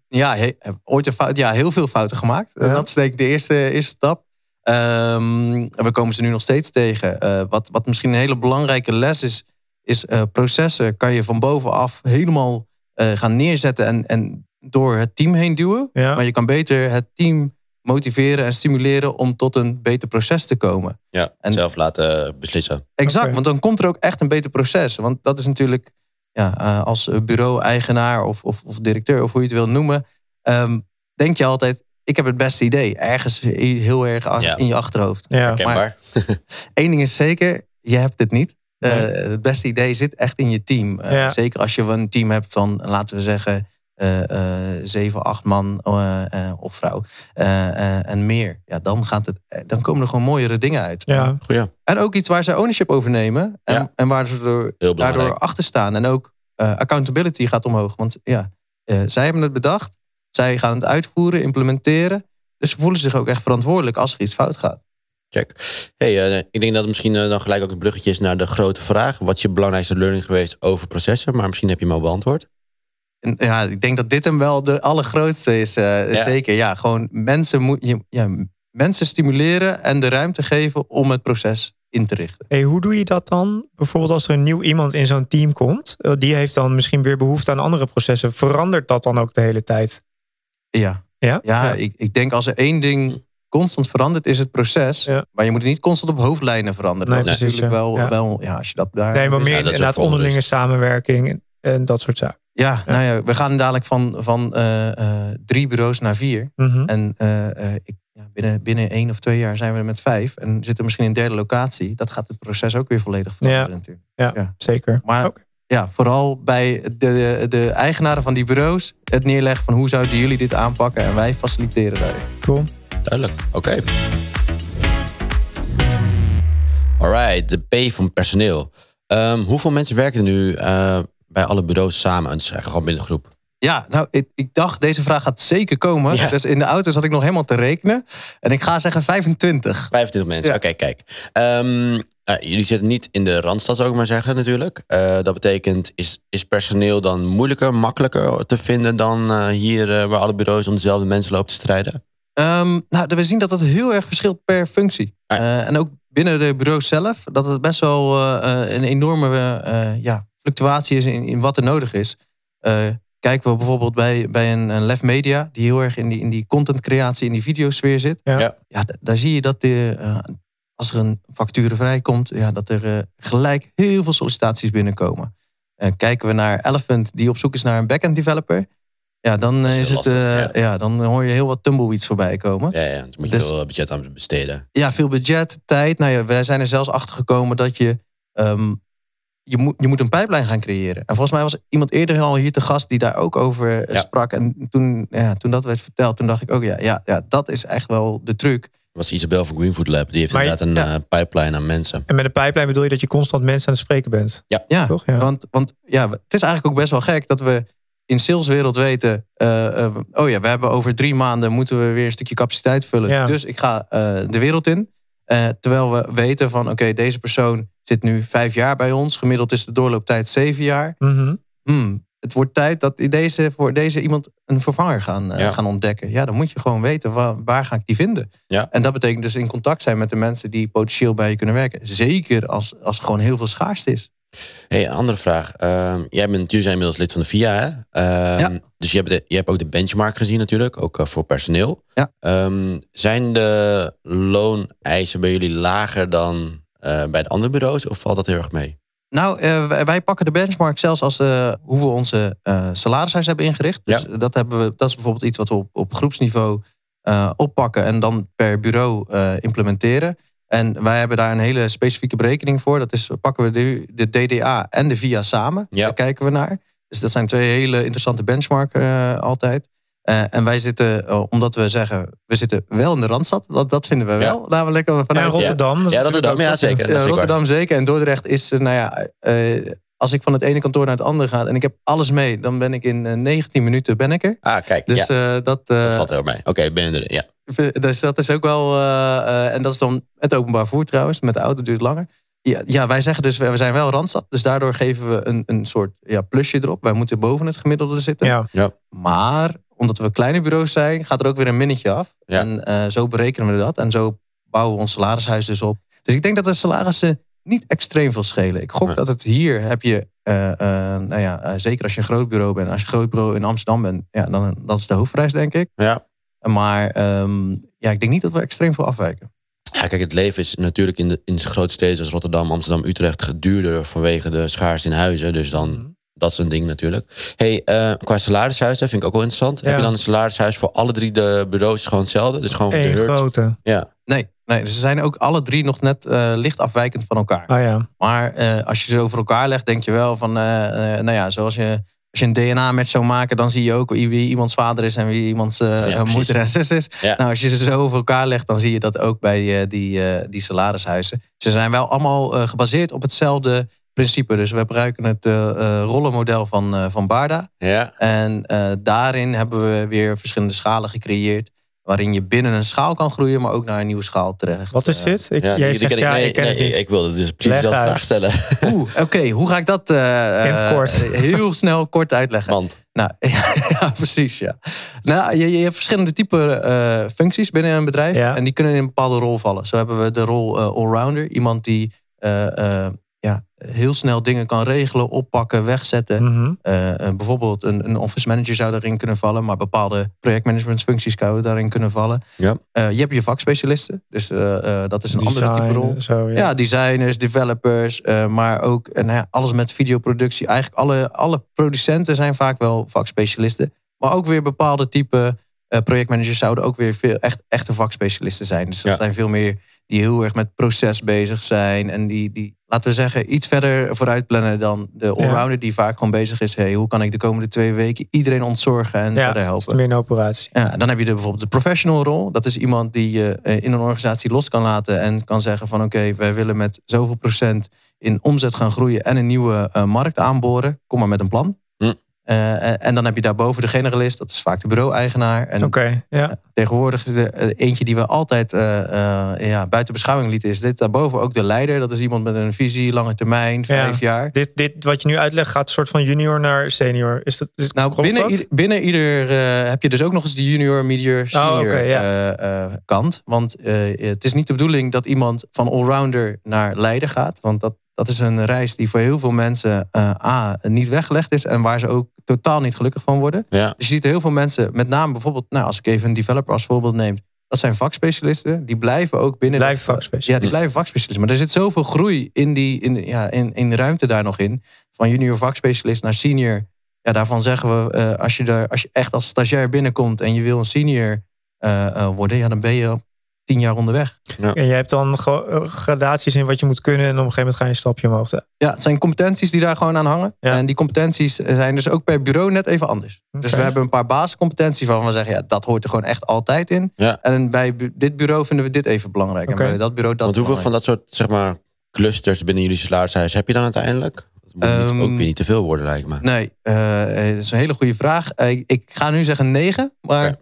Ja, he- ooit een fout, ja, heel veel fouten gemaakt. Ja. Dat is denk ik de eerste, eerste stap. Ehm, en we komen ze nu nog steeds tegen. Eh, wat, wat misschien een hele belangrijke les is, is eh, processen kan je van bovenaf helemaal eh, gaan neerzetten en, en door het team heen duwen. Ja. Maar je kan beter het team motiveren en stimuleren om tot een beter proces te komen. Ja, En- zelf laten beslissen. Exact, want dan komt er ook echt een beter proces. Want dat is natuurlijk ja, eh, als bureau-eigenaar of, of, of directeur, of hoe je het wil noemen, ehm, denk je altijd: ik heb het beste idee. Ergens heel erg Ja. in je achterhoofd. Ja. Kenbaar. Eén ding is zeker: je hebt het niet. Eh. Het beste idee zit echt in je team. Eh, Ja. Zeker als je een team hebt van, laten we zeggen, eh, eh, zeven, acht man eh, eh, of vrouw eh, eh, en meer. Ja, dan, gaat het, dan komen er gewoon mooiere dingen uit. Ja. Goeie. En ook iets waar ze ownership over nemen. En, Ja. en waar ze er daardoor achter staan. En ook eh, accountability gaat omhoog. Want ja, eh, zij hebben het bedacht. Zij gaan het uitvoeren, implementeren. Dus ze voelen zich ook echt verantwoordelijk als er iets fout gaat. Check. Hey, eh, ik denk dat het misschien eh, dan gelijk ook een bruggetje is naar de grote vraag. Wat is je belangrijkste learning geweest over processen? Maar misschien heb je hem al beantwoord. En ja, ik denk dat dit hem wel de allergrootste is. eh, Ja. Zeker, ja. Gewoon mensen, moet, je, ja, mensen stimuleren en de ruimte geven om het proces in te richten. Hey, hoe doe je dat dan? Bijvoorbeeld als er een nieuw iemand in zo'n team komt. Die heeft dan misschien weer behoefte aan andere processen. Verandert dat dan ook de hele tijd? Ja, Ja? ja, Ik, ik denk als er één ding constant verandert, is het proces. Ja. Maar je moet het niet constant op hoofdlijnen veranderen. Nee, dat is natuurlijk wel, ja. wel, ja, als je dat daar. Nee, maar meer Ja, inderdaad onderlinge samenwerking en, en dat soort zaken. Ja, nou ja, we gaan dadelijk van, van eh, eh, drie bureaus naar vier. Mhm. En eh, eh, ik, ja, binnen, binnen één of twee jaar zijn we er met vijf. En zitten we misschien in een derde locatie. Dat gaat het proces ook weer volledig veranderen natuurlijk. Ja, ja. zeker. Maar. Ja, vooral bij de, de, de eigenaren van die bureaus. Het neerleggen van hoe zouden jullie dit aanpakken. En wij faciliteren daarin. Cool. Duidelijk. Oké. Alright, de P van personeel. Ehm, hoeveel mensen werken er nu eh, bij alle bureaus samen? Dus eigenlijk gewoon binnen de groep. Ja, nou, ik, ik dacht deze vraag gaat zeker komen. Ja. Dus in de auto zat ik nog helemaal te rekenen. En ik ga zeggen 25. 25 mensen, Ja. oké, kijk. Ehm, eh, jullie zitten niet in de Randstad, zou ik maar zeggen, natuurlijk. Eh, dat betekent, is, is personeel dan moeilijker, makkelijker te vinden dan eh, hier eh, waar alle bureaus om dezelfde mensen lopen te strijden? Ehm, nou, we zien dat het heel erg verschilt per functie. Ah. Eh, en ook binnen de bureaus zelf, dat het best wel een enorme eh, ja, fluctuatie is in, in wat er nodig is. Eh, kijken we bijvoorbeeld bij, bij een, een Lef Media, die heel erg in die, in die contentcreatie, in die videosfeer zit. Ja. Ja. Ja, da- daar zie je dat de, eh, als er een vacature vrijkomt, ja, dat er eh, gelijk heel veel sollicitaties binnenkomen. Eh, kijken we naar Elephant, die op zoek is naar een backend developer. Ja, dan Dat is, het, lastig, eh, ja. ja. dan hoor je heel wat tumbleweeds voorbij komen. Ja, ja, dan moet je Dus- veel budget aan besteden. Ja, veel budget, tijd. Nou ja, wij zijn er zelfs achter gekomen dat je ehm, je moet, je moet een pijplijn gaan creëren. En volgens mij was iemand eerder al hier te gast die daar ook over eh, Ja. sprak. En toen, ja, toen dat werd verteld, toen dacht ik ook, ja, ja, ja, dat is echt wel de truc. Was Isabel van Greenfood Lab. Die heeft Maar je- inderdaad een ja. eh, pipeline aan mensen. En met een pijplijn bedoel je dat je constant mensen aan het spreken bent. Ja, Toch? Ja. Want, want ja, het is eigenlijk ook best wel gek dat we in saleswereld weten... eh, eh, oh ja, we hebben over drie maanden moeten we weer een stukje capaciteit vullen. Ja. Dus ik ga eh, de wereld in. Eh, terwijl we weten van, oké, deze persoon zit nu vijf jaar bij ons. Gemiddeld is de doorlooptijd zeven jaar. Hmm, het wordt tijd dat deze, voor deze iemand een vervanger gaan, eh, Ja. gaan ontdekken. Ja, dan moet je gewoon weten, waar, waar ga ik die vinden? Ja. En dat betekent dus in contact zijn met de mensen die potentieel bij je kunnen werken. Zeker als, als er gewoon heel veel schaarste is. Hey, een andere vraag. Ehm, jij bent zijn inmiddels lid van de VIA, hè? Ehm, Ja. Dus je hebt, de, je hebt ook de benchmark gezien natuurlijk, ook eh, voor personeel. Ja. Ehm, zijn de looneisen bij jullie lager dan eh, bij de andere bureaus? Of valt dat heel erg mee? Nou, eh, wij, pakken de benchmark zelfs als eh, hoe we onze eh salarishuis hebben ingericht. Dus dat, hebben we, dat is bijvoorbeeld iets wat we op, op groepsniveau oppakken en dan per bureau implementeren. En wij hebben daar een hele specifieke berekening voor. Dat is, pakken we de, de DDA en de VIA samen. Ja. Daar kijken we naar. Dus dat zijn twee hele interessante benchmarken altijd. Eh, en wij zitten, eh, omdat we zeggen, we zitten wel in de Randstad. Dat, dat vinden we wel. Namelijk eh, Ja, vanuit Rotterdam. Ja, Rotterdam, ook ja zeker. Ja. Rotterdam zeker. En Dordrecht is, eh, nou ja, eh, als ik van het ene kantoor naar het andere ga en ik heb alles mee, dan ben ik in eh, 19 minuten ben ik er. Ah, kijk, Dus ja, eh, dat, dat valt heel mee. Oké, ben je er? Ja. dus dat is ook wel, en dat is dan het openbaar voer trouwens, met de auto duurt het langer. Ja, ja, wij zeggen dus, we zijn wel Randstad, dus daardoor geven we een, een soort ja, plusje erop. Wij moeten boven het gemiddelde zitten. Ja. Maar omdat we kleine bureaus zijn, gaat er ook weer een minnetje af. Ja. En eh, zo berekenen we dat. En zo bouwen we ons salarishuis dus op. Dus ik denk dat de salarissen niet extreem veel schelen. Ik gok Nee. dat het hier heb je, eh, eh, nou ja, zeker als je een groot bureau bent. Als je een groot bureau in Amsterdam bent, ja, dan dat is de hoofdprijs denk ik. Ja. Maar ehm, ja, ik denk niet dat we extreem veel afwijken. ja, kijk, het leven is natuurlijk in de, in de grote steden zoals Rotterdam, Amsterdam, Utrecht duurder vanwege de schaarste in huizen. Dus dan, Mhm. Dat is een ding natuurlijk. hey, eh, qua salarishuis, dat vind ik ook wel interessant. Heb je dan een salarishuis voor alle drie de bureaus gewoon hetzelfde? Dus gewoon voor de hurt? grote. Ja. Nee, nee, ze zijn ook alle drie nog net eh, licht afwijkend van elkaar. Ah ja. Maar eh, als je ze over elkaar legt, denk je wel van, nou ja, zoals je, als je een DNA-match zou maken, dan zie je ook wie, iemands vader is en wie iemands eh, Ja, moeder en zus is. Ja. Nou, als je ze zo over elkaar legt, dan zie je dat ook bij eh, die, eh, die salarishuizen. Ze zijn wel allemaal eh, gebaseerd op hetzelfde principe. Dus we gebruiken het eh, eh, rollenmodel van, eh, van Barda. Ja. En eh, daarin hebben we weer verschillende schalen gecreëerd. Waarin je binnen een schaal kan groeien, maar ook naar een nieuwe schaal terecht. Wat is dit? Ik, Ja, jij zegt ik, ja, nee, ik nee, wilde dus precies dezelfde uit. vraag stellen. Oeh, oké. Hoe ga ik dat eh, In het eh, kort. heel snel kort uitleggen? Want Nou, ja, precies, ja. Nou, je, je hebt verschillende type eh, functies binnen een bedrijf. Ja. En die kunnen in een bepaalde rol vallen. Zo hebben we de rol allrounder. Iemand die eh, eh, heel snel dingen kan regelen, oppakken, wegzetten. Mhm. Eh, eh, bijvoorbeeld een, een office manager zou daarin kunnen vallen. Maar bepaalde projectmanagementfuncties zouden daarin kunnen vallen. Ja. Eh, je hebt je vakspecialisten. Dus eh, eh, dat is een andere type rol. Zo, ja. Ja, designers, developers, eh, maar ook ja, alles met videoproductie. Eigenlijk alle, alle producenten zijn vaak wel vakspecialisten. Maar ook weer bepaalde type eh, projectmanagers zouden ook weer veel echt, echte vakspecialisten zijn. Dus dat Ja. zijn veel meer die heel erg met proces bezig zijn. En die, die, laten we zeggen, iets verder vooruit plannen dan de allrounder die vaak gewoon bezig is. Hey, hoe kan ik de komende twee weken iedereen ontzorgen en ja, verder is helpen? meer een operatie. Ja, dan heb je de, bijvoorbeeld de professional rol. Dat is iemand die je eh, in een organisatie los kan laten en kan zeggen van oké, wij willen met zoveel procent in omzet gaan groeien en een nieuwe eh, markt aanboren. Kom maar met een plan. Hm. Eh, en, dan heb je daarboven de generalist, dat is vaak de bureau-eigenaar. En ja. tegenwoordig is er, eh, eentje die we altijd eh, eh, ja, buiten beschouwing lieten, is dit daarboven ook de leider. Dat is iemand met een visie, lange termijn, vijf jaar. Dit, dit wat je nu uitlegt gaat een soort van junior naar senior. Is dat, is, Nou, binnen, ieder, binnen ieder eh, heb je dus ook nog eens de junior, medior, senior Oh, eh, eh, kant. Want eh, het is niet de bedoeling dat iemand van allrounder naar leider gaat. Want dat, dat is een reis die voor heel veel mensen eh, A, niet weggelegd is. En waar ze ook totaal niet gelukkig van worden. ja, Dus je ziet heel veel mensen, met name bijvoorbeeld, nou, als ik even een developer als voorbeeld neem. Dat zijn vakspecialisten. Die blijven ook binnen. Blijven vakspecialisten. Ja, die blijven vakspecialisten. Maar er zit zoveel groei in, die, in, ja, in, in de ruimte daar nog in. Van junior vakspecialist naar senior. Ja, daarvan zeggen we, eh, als, je er, als je echt als stagiair binnenkomt en je wil een senior eh, eh, worden, ja, dan ben je op tien jaar onderweg. En je hebt dan eh, gradaties in wat je moet kunnen. En op een gegeven moment ga je een stapje omhoog. Ja, het zijn competenties die daar gewoon aan hangen. Ja. En die competenties zijn dus ook per bureau net even anders. Dus we hebben een paar basiscompetenties waarvan we zeggen, ja, dat hoort er gewoon echt altijd in. Ja. En bij bu- dit bureau vinden we dit even belangrijk. Oké. En bij dat bureau dat Want hoeveel van dat soort zeg maar, clusters binnen jullie salarishuis heb je dan uiteindelijk? Dat moet niet- Ehm, ook weer niet te veel worden, lijkt me. Nee, eh, dat is een hele goede vraag. Eh, ik- ik ga nu zeggen negen, maar.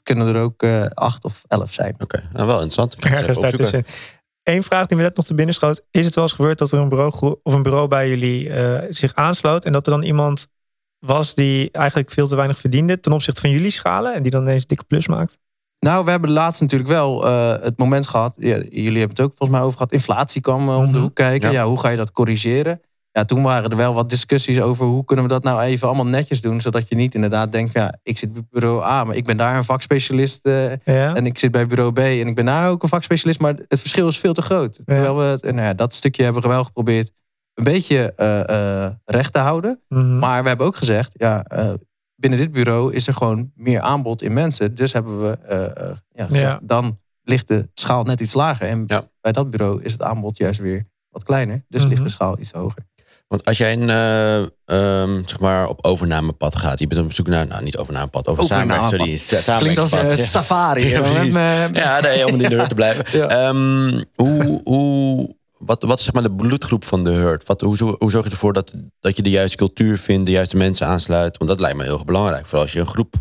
Het kunnen er ook eh, acht of elf zijn. Oké, nou wel interessant. Ergens daartussen. Eén vraag die me net nog te binnen schoot. Is het wel eens gebeurd dat er een bureau, of een bureau bij jullie eh, zich aansloot. En dat er dan iemand was die eigenlijk veel te weinig verdiende ten opzichte van jullie schalen. En die dan ineens een dikke plus maakt? Nou, we hebben laatst natuurlijk wel eh, het moment gehad. Ja, jullie hebben het ook volgens mij over gehad. Inflatie kwam eh, om de Mhm. hoek kijken. Ja. Ja. hoe ga je dat corrigeren? Ja, toen waren er wel wat discussies over hoe kunnen we dat nou even allemaal netjes doen. Zodat je niet inderdaad denkt, ja, ik zit bij bureau A, maar ik ben daar een vakspecialist. eh, Ja. en ik zit bij bureau B en ik ben daar ook een vakspecialist. Maar het verschil is veel te groot. Terwijl we, en nou ja, dat stukje hebben we wel geprobeerd een beetje eh, eh, recht te houden. Mhm. Maar we hebben ook gezegd, ja, eh, binnen dit bureau is er gewoon meer aanbod in mensen. Dus hebben we eh, eh, ja, gezegd, Ja. dan ligt de schaal net iets lager. En Ja. bij dat bureau is het aanbod juist weer wat kleiner. Dus Mhm. ligt de schaal iets hoger. Want als jij een, ehm, zeg maar op overnamepad gaat, je bent op zoek naar, nou niet overnamepad, over Overnamepad. sorry, Klinkt als samenwerkingspad. eh, safari. Ja, eh, Ja, nee, om in de hurt te blijven. Ja. Ehm, hoe, hoe, wat, wat is zeg maar de bloedgroep van de hurt? Wat, hoe, hoe zorg je ervoor dat, dat je de juiste cultuur vindt, de juiste mensen aansluit? Want dat lijkt me heel erg belangrijk. Vooral als je een groep...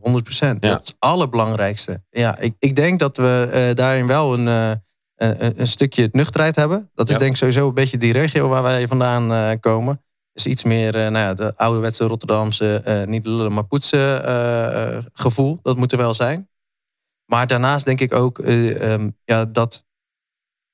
100 procent. Ja. Dat is het allerbelangrijkste. Ja, ik, ik denk dat we daarin wel een, een, een stukje nuchterheid hebben. Dat is Ja. denk ik sowieso een beetje die regio waar wij vandaan eh, komen. Is iets meer eh, nou ja, de ouderwetse Rotterdamse, eh, niet lullen maar poetsen eh, eh, gevoel. Dat moet er wel zijn. Maar daarnaast denk ik ook eh, ehm, ja, dat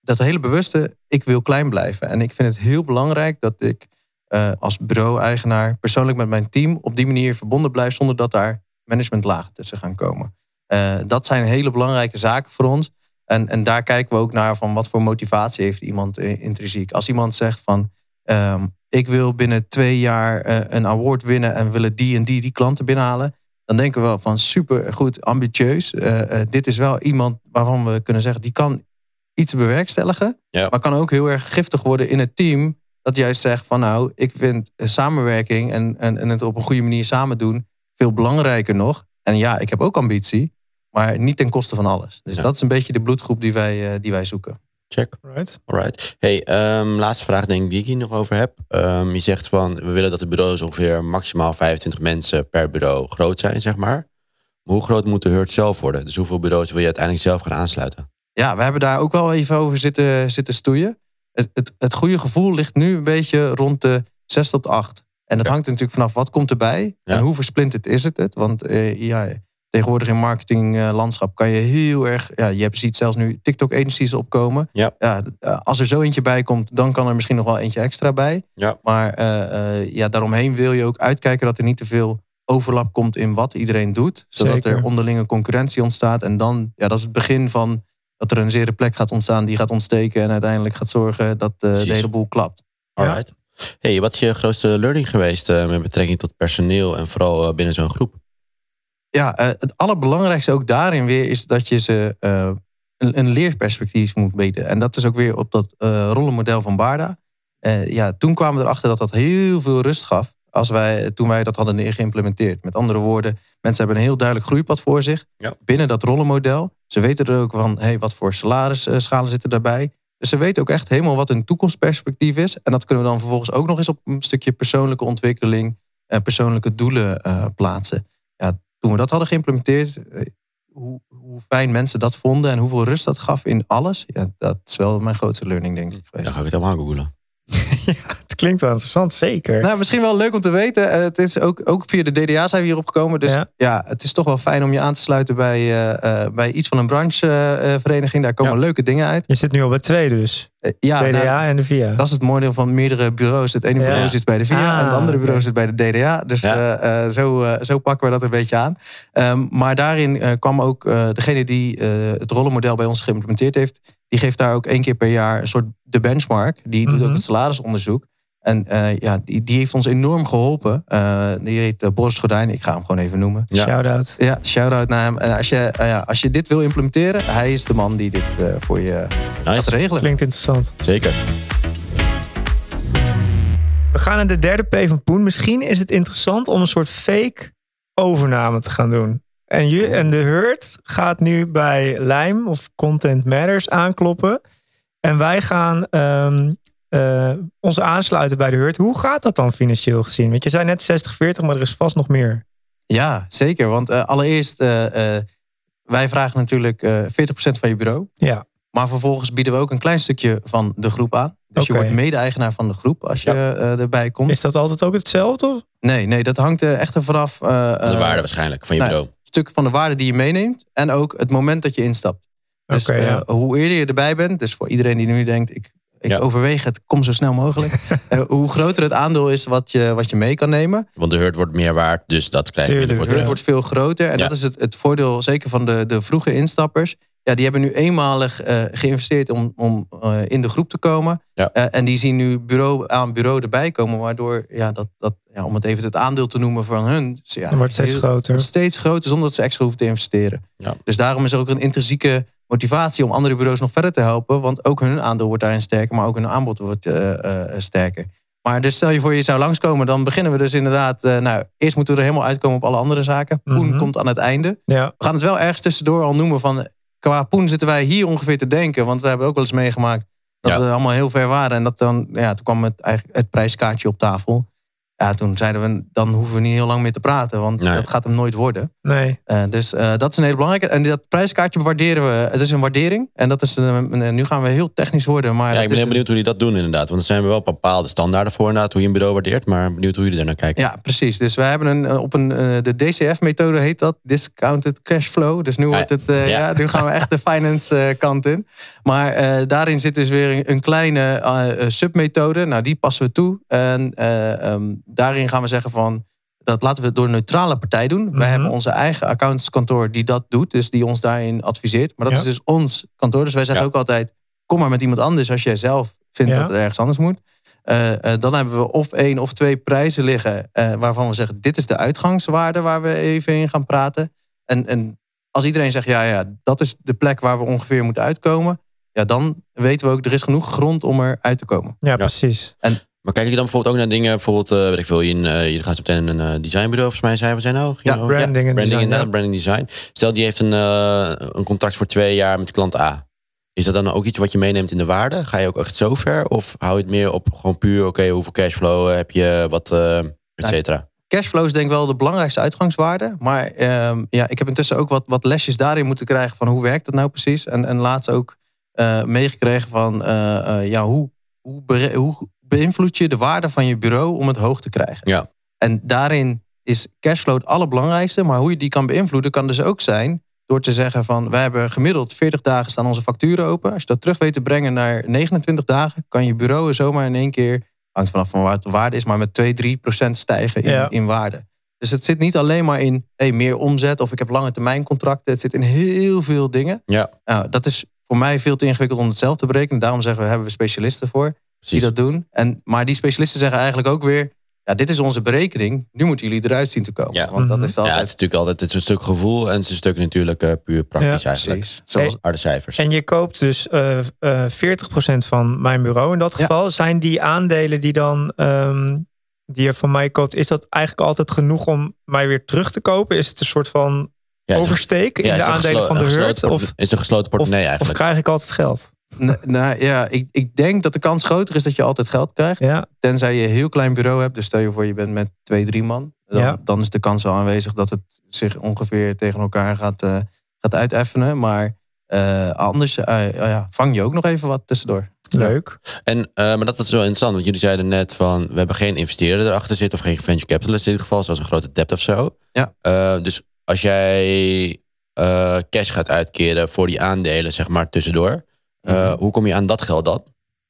dat hele bewuste, ik wil klein blijven. En ik vind het heel belangrijk dat ik eh, als bureau-eigenaar persoonlijk met mijn team op die manier verbonden blijf zonder dat daar managementlagen tussen gaan komen. Eh, dat zijn hele belangrijke zaken voor ons. En, en daar kijken we ook naar van wat voor motivatie heeft iemand eh, intrinsiek. Als iemand zegt van ehm, ik wil binnen twee jaar eh, een award winnen en willen die en die die klanten binnenhalen. Dan denken we wel van super goed, ambitieus. Eh, dit is wel iemand waarvan we kunnen zeggen die kan iets bewerkstelligen. Ja. Maar kan ook heel erg giftig worden in het team. Dat juist zegt van nou, ik vind samenwerking en, en, en het op een goede manier samen doen veel belangrijker nog. En ja, ik heb ook ambitie, maar niet ten koste van alles. Dus Ja. dat is een beetje de bloedgroep die wij, eh, die wij zoeken. Check. Right. Alright. Hey, ehm, laatste vraag denk ik die ik hier nog over heb. Ehm, je zegt van, we willen dat de bureaus ongeveer maximaal 25 mensen per bureau groot zijn, zeg maar. Maar hoe groot moet de hurt zelf worden? Dus hoeveel bureaus wil je uiteindelijk zelf gaan aansluiten? Ja, we hebben daar ook wel even over zitten, zitten stoeien. Het, het, het goede gevoel ligt nu een beetje rond de 6 tot 8. En dat Ja. hangt er natuurlijk vanaf wat komt erbij Ja. en hoe versplinterd is het. het. Want eh, ja, tegenwoordig in marketinglandschap kan je heel erg... Ja, je ziet zelfs nu TikTok-agencies opkomen. Ja. eh, als er zo eentje bij komt, dan kan er misschien nog wel eentje extra bij. Ja. Maar eh, eh, ja, daaromheen wil je ook uitkijken dat er niet te veel overlap komt in wat iedereen doet. Zodat Zeker. er onderlinge concurrentie ontstaat. En dan, ja, dat is het begin van dat er een zere plek gaat ontstaan die gaat ontsteken en uiteindelijk gaat zorgen dat eh, Precies. de hele boel klapt. Ja. Alright. Hey, wat is je grootste learning geweest eh, met betrekking tot personeel en vooral eh, binnen zo'n groep? Ja, eh, het allerbelangrijkste ook daarin weer is dat je ze eh, een, een leerperspectief moet bieden. En dat is ook weer op dat eh, rollenmodel van Barda. Eh, ja, toen kwamen we erachter dat dat heel veel rust gaf als wij, toen wij dat hadden geïmplementeerd. Met andere woorden, mensen hebben een heel duidelijk groeipad voor zich Ja. binnen dat rollenmodel. Ze weten er ook van, hey, wat voor salarisschalen zitten daarbij. Dus ze weten ook echt helemaal wat hun toekomstperspectief is. En dat kunnen we dan vervolgens ook nog eens op een stukje persoonlijke ontwikkeling en persoonlijke doelen plaatsen. Ja, toen we dat hadden geïmplementeerd, eh, hoe, hoe fijn mensen dat vonden en hoeveel rust dat gaf in alles. Ja, dat is wel mijn grootste learning, denk ik. Geweest. Dan ga ik het helemaal googlen. ja, klinkt wel interessant, zeker. Nou, misschien wel leuk om te weten. eh, het is ook, ook via de DDA zijn we hierop gekomen. Dus Ja. ja, het is toch wel fijn om je aan te sluiten bij, eh, eh, bij iets van een branchevereniging. Daar komen Ja. leuke dingen uit. Je zit nu al bij twee dus. Ja, DDA nou, en de VIA. dat is het mooie en meerdere bureaus. Het ene Ja. bureau zit bij de VIA Ah, en het andere bureau zit bij de DDA. Dus Ja. zo, zo pakken we dat een beetje aan. Ehm, maar daarin kwam ook degene die het rollenmodel bij ons geïmplementeerd heeft. Die geeft daar ook één keer per jaar een soort de benchmark. Die doet Mhm. ook het salarisonderzoek. En eh, ja, die, die heeft ons enorm geholpen. Eh, die heet uh, Boris Gordijn. Ik ga hem gewoon even noemen. Ja. Shout-out. Ja, shout-out naar hem. En als je, eh, ja, als je dit wil implementeren, hij is de man die dit eh, voor je gaat regelen. Klinkt interessant. Zeker. We gaan naar de derde P van Poen. Misschien is het interessant om een soort fake overname te gaan doen. En, je, en de Hurt gaat nu bij Lime of Content Matters aankloppen. En wij gaan ehm, eh, ons aansluiten bij de Hurt. Hoe gaat dat dan financieel gezien? Want je zei net 60-40, maar er is vast nog meer. Ja, zeker. Want eh, allereerst, eh, eh, wij vragen natuurlijk eh 40% van je bureau. Ja, Maar vervolgens bieden we ook een klein stukje van de groep aan. Dus je wordt mede-eigenaar van de groep als je eh, erbij komt. is dat altijd ook hetzelfde? Of? Nee, nee, dat hangt er echt ervan af. eh, De waarde waarschijnlijk van je nou, bureau. stuk van de waarde die je meeneemt. En ook het moment dat je instapt. Dus eh, ja. hoe eerder je erbij bent, dus voor iedereen die nu denkt, ik, ik Ja. overweeg het, kom zo snel mogelijk. Eh, hoe groter het aandeel is wat je, wat je mee kan nemen. Want de hurt wordt meer waard, dus dat krijg je Het terug. wordt veel groter. En Ja. dat is het, het voordeel zeker van de, de vroege instappers. Ja, die hebben nu eenmalig eh, geïnvesteerd om, om eh, in de groep te komen. Ja. Eh, en die zien nu bureau aan bureau erbij komen. Waardoor, ja, dat, dat, ja, om het even het aandeel te noemen van hun. ze- Ja, wordt steeds heel- groter. wordt steeds groter zonder dat ze extra hoeven te investeren. Ja. Dus daarom is er ook een intrinsieke motivatie om andere bureaus nog verder te helpen. Want ook hun aandeel wordt daarin sterker, maar ook hun aanbod wordt eh, eh, sterker. Maar dus stel je voor je zou langskomen, dan beginnen we dus inderdaad... eh, nou, eerst moeten we er helemaal uitkomen op alle andere zaken. Poen Mhm. komt aan het einde. Ja, We gaan het wel ergens tussendoor al noemen van... qua Poen zitten wij hier ongeveer te denken. Want we hebben ook wel eens meegemaakt dat Ja. we allemaal heel ver waren. En dat dan, ja, toen kwam het, eigenlijk het prijskaartje op tafel. Ja, toen zeiden we, dan hoeven we niet heel lang meer te praten. Want Nee. dat gaat hem nooit worden. nee. Eh, dus eh, dat is een hele belangrijke. En dat prijskaartje waarderen we. Het is een waardering. En dat is een, een- nu gaan we heel technisch worden. Maar Ja, dat ik ben heel benieuwd hoe jullie dat doen inderdaad. Want er zijn wel bepaalde standaarden voor inderdaad, hoe je een bureau waardeert. Maar benieuwd hoe jullie daar naar kijken. Ja, precies. Dus we hebben een, eh, op een, eh, de DCF-methode heet dat, Discounted Cash Flow. Dus nu, wordt het, eh, ja. ja. nu gaan we echt de finance eh, kant in. Maar eh, daarin zit dus weer een, kleine eh, eh, submethode. Nou, die passen we toe. En eh, ehm, daarin gaan we zeggen van, dat laten we door een neutrale partij doen. Mhm. Wij hebben onze eigen accountantskantoor die dat doet. Dus die ons daarin adviseert. Maar dat Ja. is dus ons kantoor. Dus wij zeggen Ja. ook altijd, kom maar met iemand anders als jij zelf vindt Ja. dat het ergens anders moet. Eh, eh, dan hebben we of één of twee prijzen liggen eh, waarvan we zeggen: dit is de uitgangswaarde waar we even in gaan praten. En, en als iedereen zegt: ja, ja, dat is de plek waar we ongeveer moeten uitkomen, ja, dan weten we ook er is genoeg grond om er uit te komen. Ja, precies. Maar kijken jullie dan bijvoorbeeld ook naar dingen, bijvoorbeeld, eh weet ik veel, in, eh jullie gaan zo meteen een eh, designbureau, volgens mij zijn we zijn nou. Ja, branding en branding design, ja. branding design. Stel die heeft een, een contract voor twee jaar met klant A. Is dat dan ook iets wat je meeneemt in de waarde? Ga je ook echt zo ver? Of hou je het meer op gewoon puur, oké, hoeveel cashflow heb je, wat, et cetera? Cashflow is denk ik wel de belangrijkste uitgangswaarde. Maar ehm, ja, ik heb intussen ook wat, wat lesjes daarin moeten krijgen van hoe werkt dat nou precies. En, en laatst ook meegekregen van ja, hoe, hoe, hoe beïnvloed je de waarde van je bureau om het hoog te krijgen. Ja. En daarin is cashflow het allerbelangrijkste. Maar hoe je die kan beïnvloeden kan dus ook zijn door te zeggen van wij hebben gemiddeld 40 dagen staan onze facturen open. Als je dat terug weet te brengen naar 29 dagen, kan je bureau zomaar in één keer, hangt vanaf van waar het de waarde is, maar met 2, 3 procent stijgen in, Ja. in waarde. Dus het zit niet alleen maar in hey, meer omzet of ik heb lange termijn contracten. Het zit in heel veel dingen. Ja, Nou, dat is voor mij veel te ingewikkeld om het zelf te berekenen. Daarom zeggen we, hebben we specialisten voor die precies. dat doen. En, maar die specialisten zeggen eigenlijk ook weer... ja, dit is onze berekening. Nu moeten jullie eruit zien te komen. Ja. Want dat is Ja, het altijd... is natuurlijk altijd het is een stuk gevoel en het is een stuk natuurlijk eh, puur praktisch Ja, eigenlijk. precies. Zoals, Harde cijfers. En je koopt dus eh eh 40% van mijn bureau in dat Ja. geval. Zijn die aandelen die dan ehm, die je van mij koopt, is dat eigenlijk altijd genoeg om mij weer terug te kopen? Is het een soort van Ja, oversteek in de aandelen van de hurt? Of, is een gesloten of, portemonnee of eigenlijk. krijg ik altijd geld? N- nou ja, ik, ik denk dat de kans groter is dat je altijd geld krijgt. Ja, Tenzij je een heel klein bureau hebt. Dus stel je voor je bent met twee, drie man. Dan, Ja. dan is de kans wel aanwezig dat het zich ongeveer tegen elkaar gaat, eh, gaat uiteffenen. Maar eh, anders eh, ja, vang je ook nog even wat tussendoor. leuk. En, eh, maar dat is wel interessant, want jullie zeiden net van we hebben geen investeerder erachter zitten of geen venture capitalist in dit geval, zoals een grote debt of zo. Ja. Eh, dus als jij eh, cash gaat uitkeren voor die aandelen, zeg maar tussendoor, eh, hoe kom je aan dat geld dan?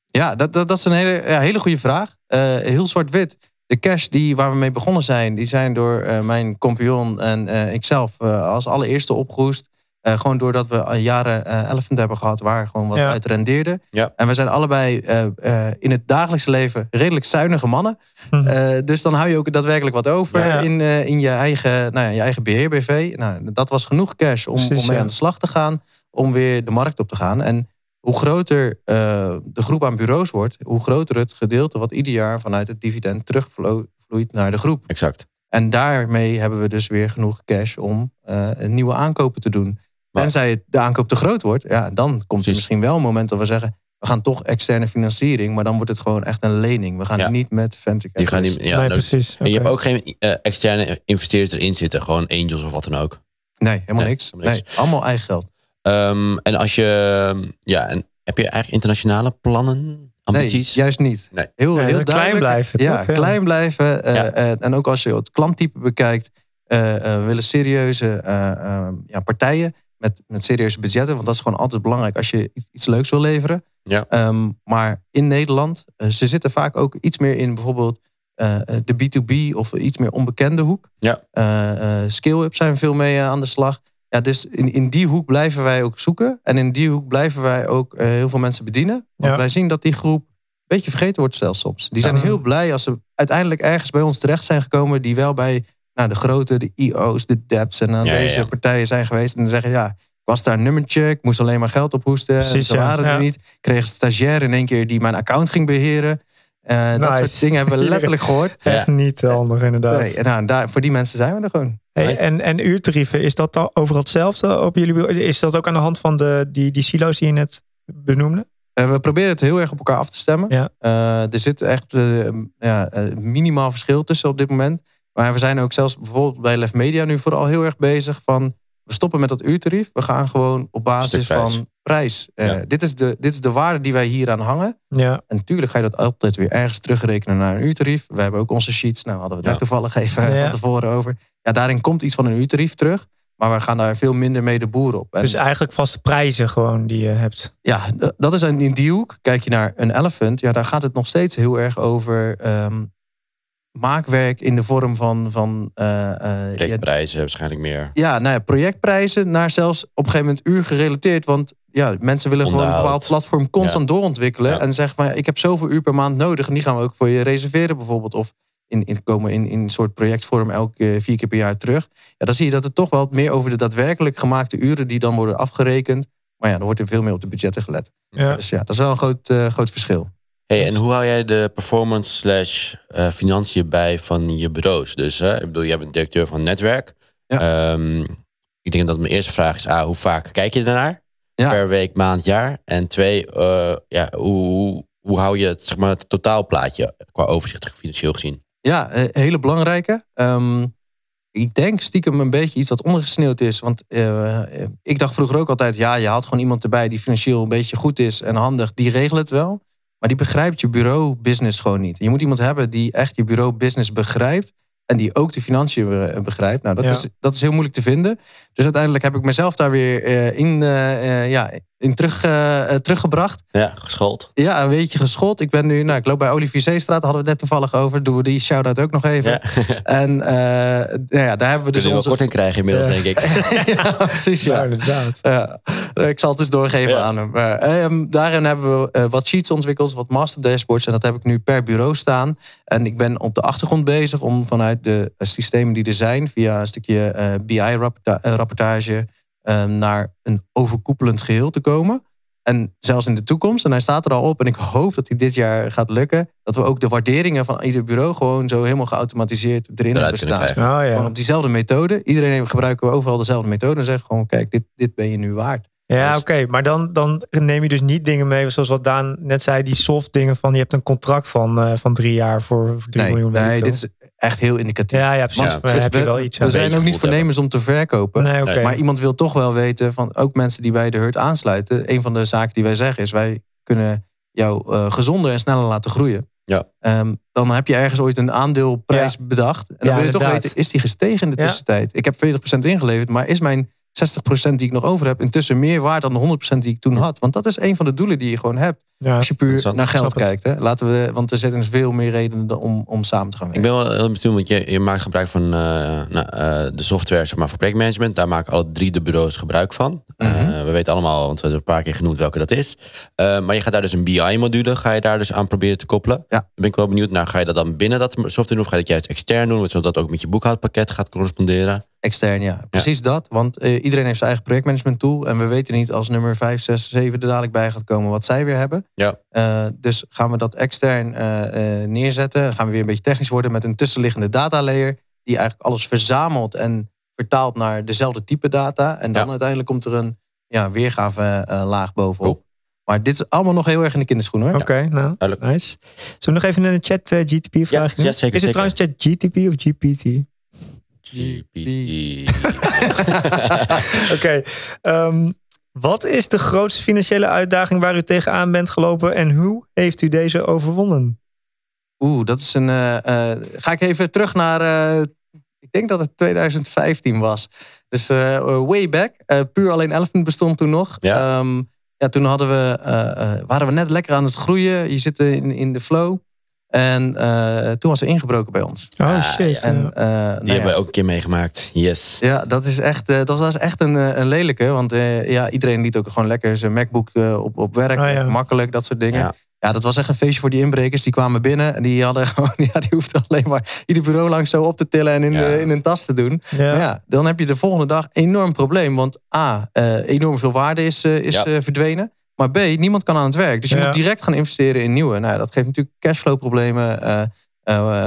Ja, dat, dat, dat is een hele, ja, hele goede vraag. Eh, heel zwart-wit. De cash die, waar we mee begonnen zijn, die zijn door eh, mijn compagnon en eh, ikzelf eh, als allereerste opgehoest. Eh, gewoon doordat we al jaren eh Elephant hebben gehad waar gewoon wat Ja. uit rendeerde. Ja. En we zijn allebei eh, eh, in het dagelijkse leven redelijk zuinige mannen. Eh, dus dan hou je ook daadwerkelijk wat over Ja. in, eh, in je, eigen, nou ja, je eigen beheer-BV. Nou, dat was genoeg cash om, Precies, om mee ja. aan de slag te gaan. Om weer de markt op te gaan. En hoe groter eh, de groep aan bureaus wordt, hoe groter het gedeelte wat ieder jaar vanuit het dividend terugvloeit naar de groep. Exact. En daarmee hebben we dus weer genoeg cash om eh, nieuwe aankopen te doen. Maar- Tenzij het- de aankoop te groot wordt, ja, dan komt er misschien wel een moment dat we zeggen: we gaan toch externe financiering, maar dan wordt het gewoon echt een lening. We gaan Ja. niet met venture Die gaan niet, ja, nee, precies. En je hebt ook geen eh, externe investeerders erin zitten. Gewoon angels of wat dan ook. Nee, helemaal Nee, niks. helemaal Nee, allemaal eigen geld. Ehm, en als je... Ja, en heb je eigenlijk internationale plannen? Ambities? Nee, juist niet. Nee. Heel, Nee, heel klein duidelijk. blijven, Ja, toch? Klein blijven. eh, Ja. eh, en ook als je het klanttype bekijkt, eh, eh, willen serieuze eh, eh, ja, partijen met, met serieuze budgetten. Want dat is gewoon altijd belangrijk als je iets- leuks wil leveren. Ja. Ehm, maar in Nederland, ze zitten vaak ook iets meer in bijvoorbeeld de B2B of iets meer onbekende hoek. Ja. Eh, eh, Scale-up zijn veel mee aan de slag. Ja, dus in, in die hoek blijven wij ook zoeken. En in die hoek blijven wij ook eh, heel veel mensen bedienen. Want Ja. wij zien dat die groep een beetje vergeten wordt zelfs soms. Die zijn Ja. heel blij als ze uiteindelijk ergens bij ons terecht zijn gekomen... die wel bij nou, de grote, de IO's, de DEP's en aan Ja, deze ja. partijen zijn geweest. En dan zeggen ja, ik was daar een nummertje, ik moest alleen maar geld ophoesten. Precies, ze ja. waren er niet. Ik kreeg een stagiair in één keer die mijn account ging beheren. Eh, Dat soort dingen hebben we letterlijk gehoord. Echt niet handig, inderdaad. Nee, en nou, daar, voor die mensen zijn we er gewoon. Hey, en, en uurtarieven, is dat dan overal hetzelfde op jullie? Is dat ook aan de hand van de, die, die silo's die je net benoemde? Eh, we proberen het heel erg op elkaar af te stemmen. Ja. Eh, er zit echt eh, ja, minimaal verschil tussen op dit moment. Maar we zijn ook zelfs bijvoorbeeld bij Lef Media nu vooral heel erg bezig van... we stoppen met dat uurtarief. We gaan gewoon op basis van prijs. Eh, Ja. dit, is de, dit is de waarde die wij hier aan hangen. Ja, En natuurlijk ga je dat altijd weer ergens terugrekenen naar een uurtarief. We hebben ook onze sheets. Nou, hadden we net toevallig even Ja. van tevoren over. Ja, daarin komt iets van een uurtarief terug. Maar we gaan daar veel minder mee de boer op. En dus eigenlijk vaste prijzen gewoon die je hebt. ja, dat is een, in die hoek. Kijk je naar een elephant, ja, daar gaat het nog steeds heel erg over ehm, maakwerk in de vorm van, van eh, eh, ja, Projectprijzen waarschijnlijk meer. ja, nou ja, projectprijzen naar zelfs op een gegeven moment uur gerelateerd. Want ja, mensen willen gewoon een bepaald platform constant doorontwikkelen. Ja. En zeggen van ja, ik heb zoveel uur per maand nodig. En die gaan we ook voor je reserveren bijvoorbeeld. Of in, in komen in, in een soort projectvorm elke vier keer per jaar terug. Ja, dan zie je dat het toch wel meer over de daadwerkelijk gemaakte uren die dan worden afgerekend. Maar ja, dan wordt er veel meer op de budgetten gelet. Ja. Dus ja, dat is wel een groot, eh, groot verschil. Hey, en hoe hou jij de performance slash eh, financiën bij van je bureaus? Dus hè, ik bedoel, jij bent directeur van een netwerk. Ehm, ik denk dat mijn eerste vraag is: A, hoe vaak kijk je ernaar? Ja. Per week, maand, jaar. En twee, eh, ja, hoe, hoe, hoe hou je het, zeg maar, het totaalplaatje qua overzicht financieel gezien? Ja, eh, hele belangrijke. Ehm, ik denk stiekem een beetje iets wat ondergesneeuwd is. Want eh, eh, ik dacht vroeger ook altijd... ja, je haalt gewoon iemand erbij die financieel een beetje goed is en handig. Die regelt het wel. Maar die begrijpt je bureau-business gewoon niet. Je moet iemand hebben die echt je bureau-business begrijpt... en die ook de financiën be- begrijpt. Nou, dat, Ja. is, dat is heel moeilijk te vinden. Dus uiteindelijk heb ik mezelf daar weer in, eh, ja, in terug, eh, eh, teruggebracht. Ja, geschoold. Ja, een beetje geschoold. Ik ben nu, nou, ik loop bij Olivier Zeestraat, hadden we het net toevallig over. Doen we die shout-out ook nog even. Ja. En eh, nou ja, daar hebben we Dus onze... korting krijgen inmiddels, Ja. denk ik. ja, precies, Ja, ja. inderdaad. Ja, ik zal het eens doorgeven Ja. aan hem. Maar, ehm, daarin hebben we wat sheets ontwikkeld, wat master dashboards. En dat heb ik nu per bureau staan. En ik ben op de achtergrond bezig om vanuit de systemen die er zijn, via een stukje eh, BI-rapportage, naar een overkoepelend geheel te komen. En zelfs in de toekomst, en hij staat er al op, en ik hoop dat hij dit jaar gaat lukken, dat we ook de waarderingen van ieder bureau gewoon zo helemaal geautomatiseerd erin Eruit hebben staan. Oh Gewoon op diezelfde methode. Iedereen heeft- gebruiken we overal dezelfde methode. En zeggen gewoon, kijk, dit, dit ben je nu waard. Ja, Dus- oké. Maar dan, dan neem je dus niet dingen mee, zoals wat Daan net zei, die soft dingen van je hebt een contract van, eh, van drie jaar voor, voor drie Nee, miljoen. nee dit is echt heel indicatief. Ja, ja, precies. Ja, maar heb je we, wel iets we zijn ook niet voornemens om te verkopen. Nee. Maar iemand wil toch wel weten van ook mensen die bij de hurt aansluiten. Een van de zaken die wij zeggen is wij kunnen jou eh, gezonder en sneller laten groeien. Ja. Ehm, dan heb je ergens ooit een aandeelprijs bedacht. En dan Ja, wil je toch weten, is die gestegen in de Ja. tussentijd? Ik heb 40% ingeleverd, maar is mijn 60% die ik nog over heb intussen meer waard dan de 100% die ik toen had. Want dat is een van de doelen die je gewoon hebt. Ja. Als je puur naar geld kijkt. Hè. Laten we, want er zitten dus veel meer redenen om, om samen te gaan Ik werken. ben wel heel benieuwd, want je, je maakt gebruik van eh, nou, eh, de software zeg maar, voor projectmanagement. Daar maken alle drie de bureaus gebruik van. Eh, Mhm. we weten allemaal, want we hebben een paar keer genoemd welke dat is. Eh, maar je gaat daar dus een BI-module, ga je daar dus aan proberen te koppelen. Ja. Dan ben ik wel benieuwd naar, ga je dat dan binnen dat software doen? Of ga je dat juist extern doen, zodat dat ook met je boekhoudpakket gaat corresponderen? Extern, ja. Precies dat. Want eh, iedereen heeft zijn eigen projectmanagement tool. En we weten niet als nummer 5, 6, 7 er dadelijk bij gaat komen wat zij weer hebben. Ja. Eh, dus gaan we dat extern eh, eh, neerzetten. Dan gaan we weer een beetje technisch worden met een tussenliggende data layer. Die eigenlijk alles verzamelt en vertaalt naar dezelfde type data. En dan Ja. uiteindelijk komt er een ja, weergave eh, laag bovenop. Cool. Maar dit is allemaal nog heel erg in de kinderschoen hoor. Oké, nou, Duidelijk. nice. Zullen we nog even in de chat eh, GTP vragen? Ja, ja, zeker, Is het zeker. trouwens chat GTP of GPT? GPT. Oké. ehm, wat is de grootste financiële uitdaging waar u tegenaan bent gelopen en hoe heeft u deze overwonnen? Oeh, dat is een. eh, eh, ga ik even terug naar. eh, ik denk dat het 2015 was. Dus eh, way back. Eh, puur alleen Elephant bestond toen nog. Ja. Ehm, ja, toen hadden we, eh, eh, waren we net lekker aan het groeien. Je zit in, in de flow. En eh, toen was er ingebroken bij ons. Oh shit. En, eh, nou Die ja. hebben we ook een keer meegemaakt. Yes. Ja, dat, is echt, eh, dat was echt een, een lelijke. Want eh, ja, iedereen liet ook gewoon lekker zijn MacBook op, op werk. Ja. Makkelijk, dat soort dingen. Ja. Ja. dat was echt een feestje voor die inbrekers. Die kwamen binnen en die hadden gewoon, ja, die hoefden alleen maar ieder bureau langs zo op te tillen en in, de, in een tas te doen. ja. Maar ja, dan heb je de volgende dag enorm probleem. Want A, eh, enorm veel waarde is, is Ja. verdwenen. Maar B, niemand kan aan het werk. Dus je Ja. moet direct gaan investeren in nieuwe. Nou, dat geeft natuurlijk cashflow problemen eh, eh,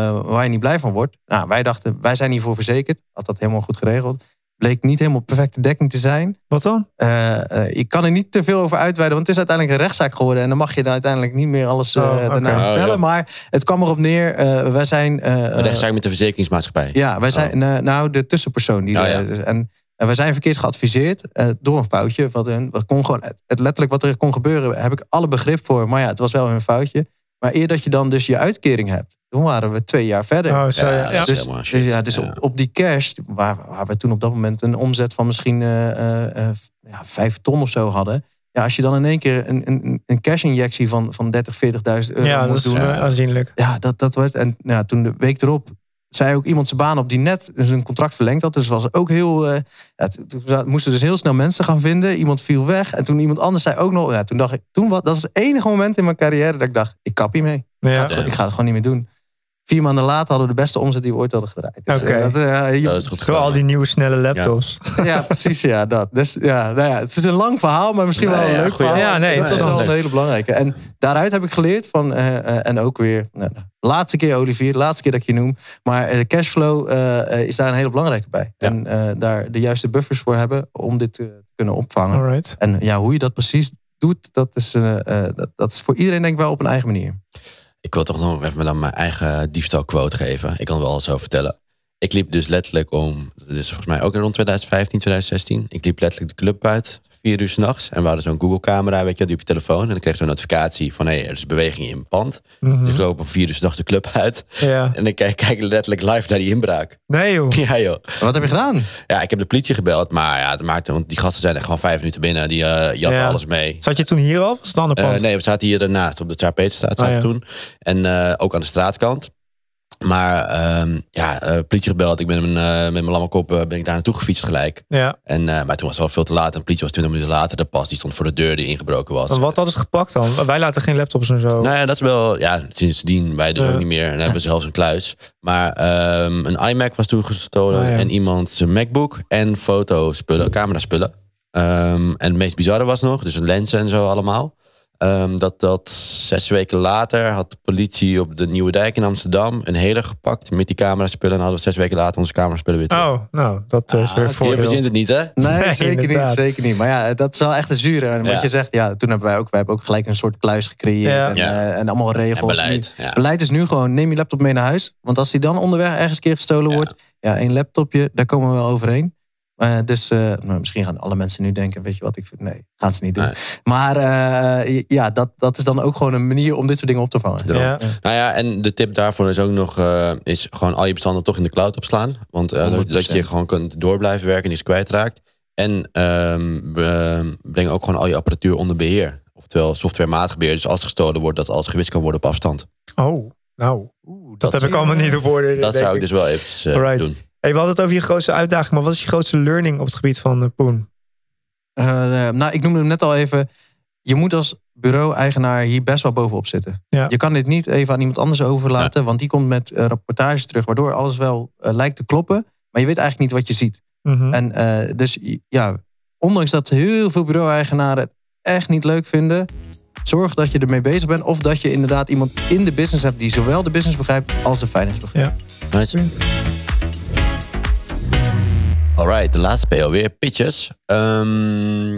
eh, waar je niet blij van wordt. Nou, wij dachten, wij zijn hiervoor verzekerd. Had dat helemaal goed geregeld. Bleek niet helemaal perfecte dekking te zijn. Wat dan? Eh, eh, ik kan er niet te veel over uitweiden, want het is uiteindelijk een rechtszaak geworden. En dan mag je daar uiteindelijk niet meer alles eh Oh, daarna Oh, vertellen. ja. Maar het kwam erop neer, eh, wij zijn... eh, Een rechtszaak met de verzekeringsmaatschappij. ja, wij zijn eh, nou de tussenpersoon. Die Oh, er- ja. dus- en, en wij zijn verkeerd geadviseerd eh, door een foutje. Wat, hun, wat kon gewoon, het, letterlijk wat er kon gebeuren, heb ik alle begrip voor. Maar ja, het was wel een foutje. Maar eer dat je dan dus je uitkering hebt, toen waren we twee jaar verder. Oh, Ja, ja. dat Ja. is Dus, dus ja, dus Ja. Op, op die cash, waar, waar we toen op dat moment een omzet van misschien eh, eh, ja, vijf ton of zo hadden. Ja, als je dan in één keer een, een, een cash-injectie van, van 30, 40.000 euro Ja, dat moet is doen. eh, aanzienlijk. Ja, dat, dat werd. En nou, toen de week erop zei ook iemand zijn baan op die net zijn contract verlengd had. Dus was ook heel. eh, ja, toen- toen moesten dus heel snel mensen gaan vinden. Iemand viel weg. En toen iemand anders zei ook nog. Ja, toen dacht ik. Toen was, dat was het enige moment in mijn carrière dat ik dacht: ik kap hiermee. Ja. Ik, ga, ik ga het gewoon niet meer doen. Vier maanden later hadden we de beste omzet die we ooit hadden gedraaid. Dus, Oké. eh, dat, eh, Dat is goed Gewoon al die nieuwe snelle laptops. ja, precies. Ja, dat. Dus ja, nou ja, het is een lang verhaal, maar misschien wel een ja, leuk goeie. verhaal. Ja, nee, dat is wel een hele belangrijke. En daaruit heb ik geleerd van, eh, eh, en ook weer, nou, nou, laatste keer Olivier, laatste keer dat ik je noem. Maar cashflow is daar een hele belangrijke bij. Ja. En eh, daar de juiste buffers voor hebben om dit te kunnen opvangen. Alright. En ja, hoe je dat precies doet, dat is, dat, dat is voor iedereen denk ik wel op een eigen manier. Ik wil toch nog even dan mijn eigen diefstalquote geven. Ik kan het wel zo vertellen. Ik liep dus letterlijk om, dat is volgens mij ook rond 2015, 2016. Ik liep letterlijk de club uit, vier uur s'nachts. En we hadden zo'n Google camera, weet je, die op je telefoon. En dan kreeg je zo'n notificatie van, hé, hey, er is beweging in het pand. Mhm. Dus ik loop om vier uur s'nachts de club uit. Ja. En ik kijk, kijk letterlijk live naar die inbraak. Nee joh. Ja joh. Wat heb je gedaan? Ja, ik heb de politie gebeld. Maar ja, het maakte, want die gasten zijn er gewoon vijf minuten binnen. Die uh, jatten Ja. alles mee. Zat je toen hier al? Was het Eh, nee, we zaten hier ernaast op de Tsaar Peterstraat zaten Oh, ja. toen. En eh, ook aan de straatkant. Maar ehm, ja, eh, politie gebeld. Ik ben met mijn, eh, met mijn lamme kop eh, ben ik daar naartoe gefietst gelijk. Ja. En, maar toen was het al veel te laat. En de politie was 20 minuten later er pas. Die stond voor de deur die ingebroken was. Maar Wat hadden ze gepakt dan? Wij laten geen laptops en zo. Nou ja, dat is wel... Ja, sindsdien wij dus ook niet meer. En hebben zelfs een kluis. Maar ehm, een iMac was toen gestolen. Ja. En iemand zijn MacBook. En fotospullen, cameraspullen. Ehm, en het meest bizarre was nog, dus een lenzen en zo allemaal. Ehm, dat, dat zes weken later had de politie op de Nieuwe Dijk in Amsterdam een hele gepakt met die cameraspullen. En hadden we zes weken later onze cameraspullen weer terug. Oh, nou, dat is weer je voordeel. verzint het niet, hè? Nee, Nee, zeker niet, zeker niet. Maar ja, dat is wel echt een zure. En wat Ja. je zegt, ja, toen hebben wij ook, wij hebben ook gelijk een soort kluis gecreëerd. Ja. En, Ja. eh, en allemaal regels. En beleid. Ja. Beleid is nu gewoon, neem je laptop mee naar huis. Want als die dan onderweg ergens een keer gestolen Ja. wordt. Ja, één laptopje, daar komen we wel overheen. Eh, dus eh, nou, misschien gaan alle mensen nu denken, weet je wat ik vind? Nee, gaan ze niet doen. Nee. Maar eh, ja, dat, dat is dan ook gewoon een manier om dit soort dingen op te vangen. Ja. Nou ja, en de tip daarvoor is ook nog, eh, is gewoon al je bestanden toch in de cloud opslaan. Want eh, dat 100%. je gewoon kunt door blijven werken en niets kwijtraakt. En ehm, we brengen ook gewoon al je apparatuur onder beheer. Oftewel softwarematig beheer. Dus als het gestolen wordt, dat alles gewist kan worden op afstand. Oh, nou, Oeh, dat, heb is- ik allemaal niet op orde. Dat zou ik dus wel eventjes eh, doen. Hey, we hadden het over je grootste uitdaging, maar wat is je grootste learning op het gebied van eh, Poen? Eh, eh, nou, ik noemde hem net al even. Je moet als bureau-eigenaar hier best wel bovenop zitten. Ja. Je kan dit niet even aan iemand anders overlaten, want die komt met eh, rapportages terug, waardoor alles wel lijkt te kloppen, maar je weet eigenlijk niet wat je ziet. Mhm. En eh, dus ja, ondanks dat heel veel bureau-eigenaren het echt niet leuk vinden, zorg dat je ermee bezig bent of dat je inderdaad iemand in de business hebt die zowel de business begrijpt als de finance begrijpt. Nice. Alright, de laatste PO weer. Pitches. Ehm,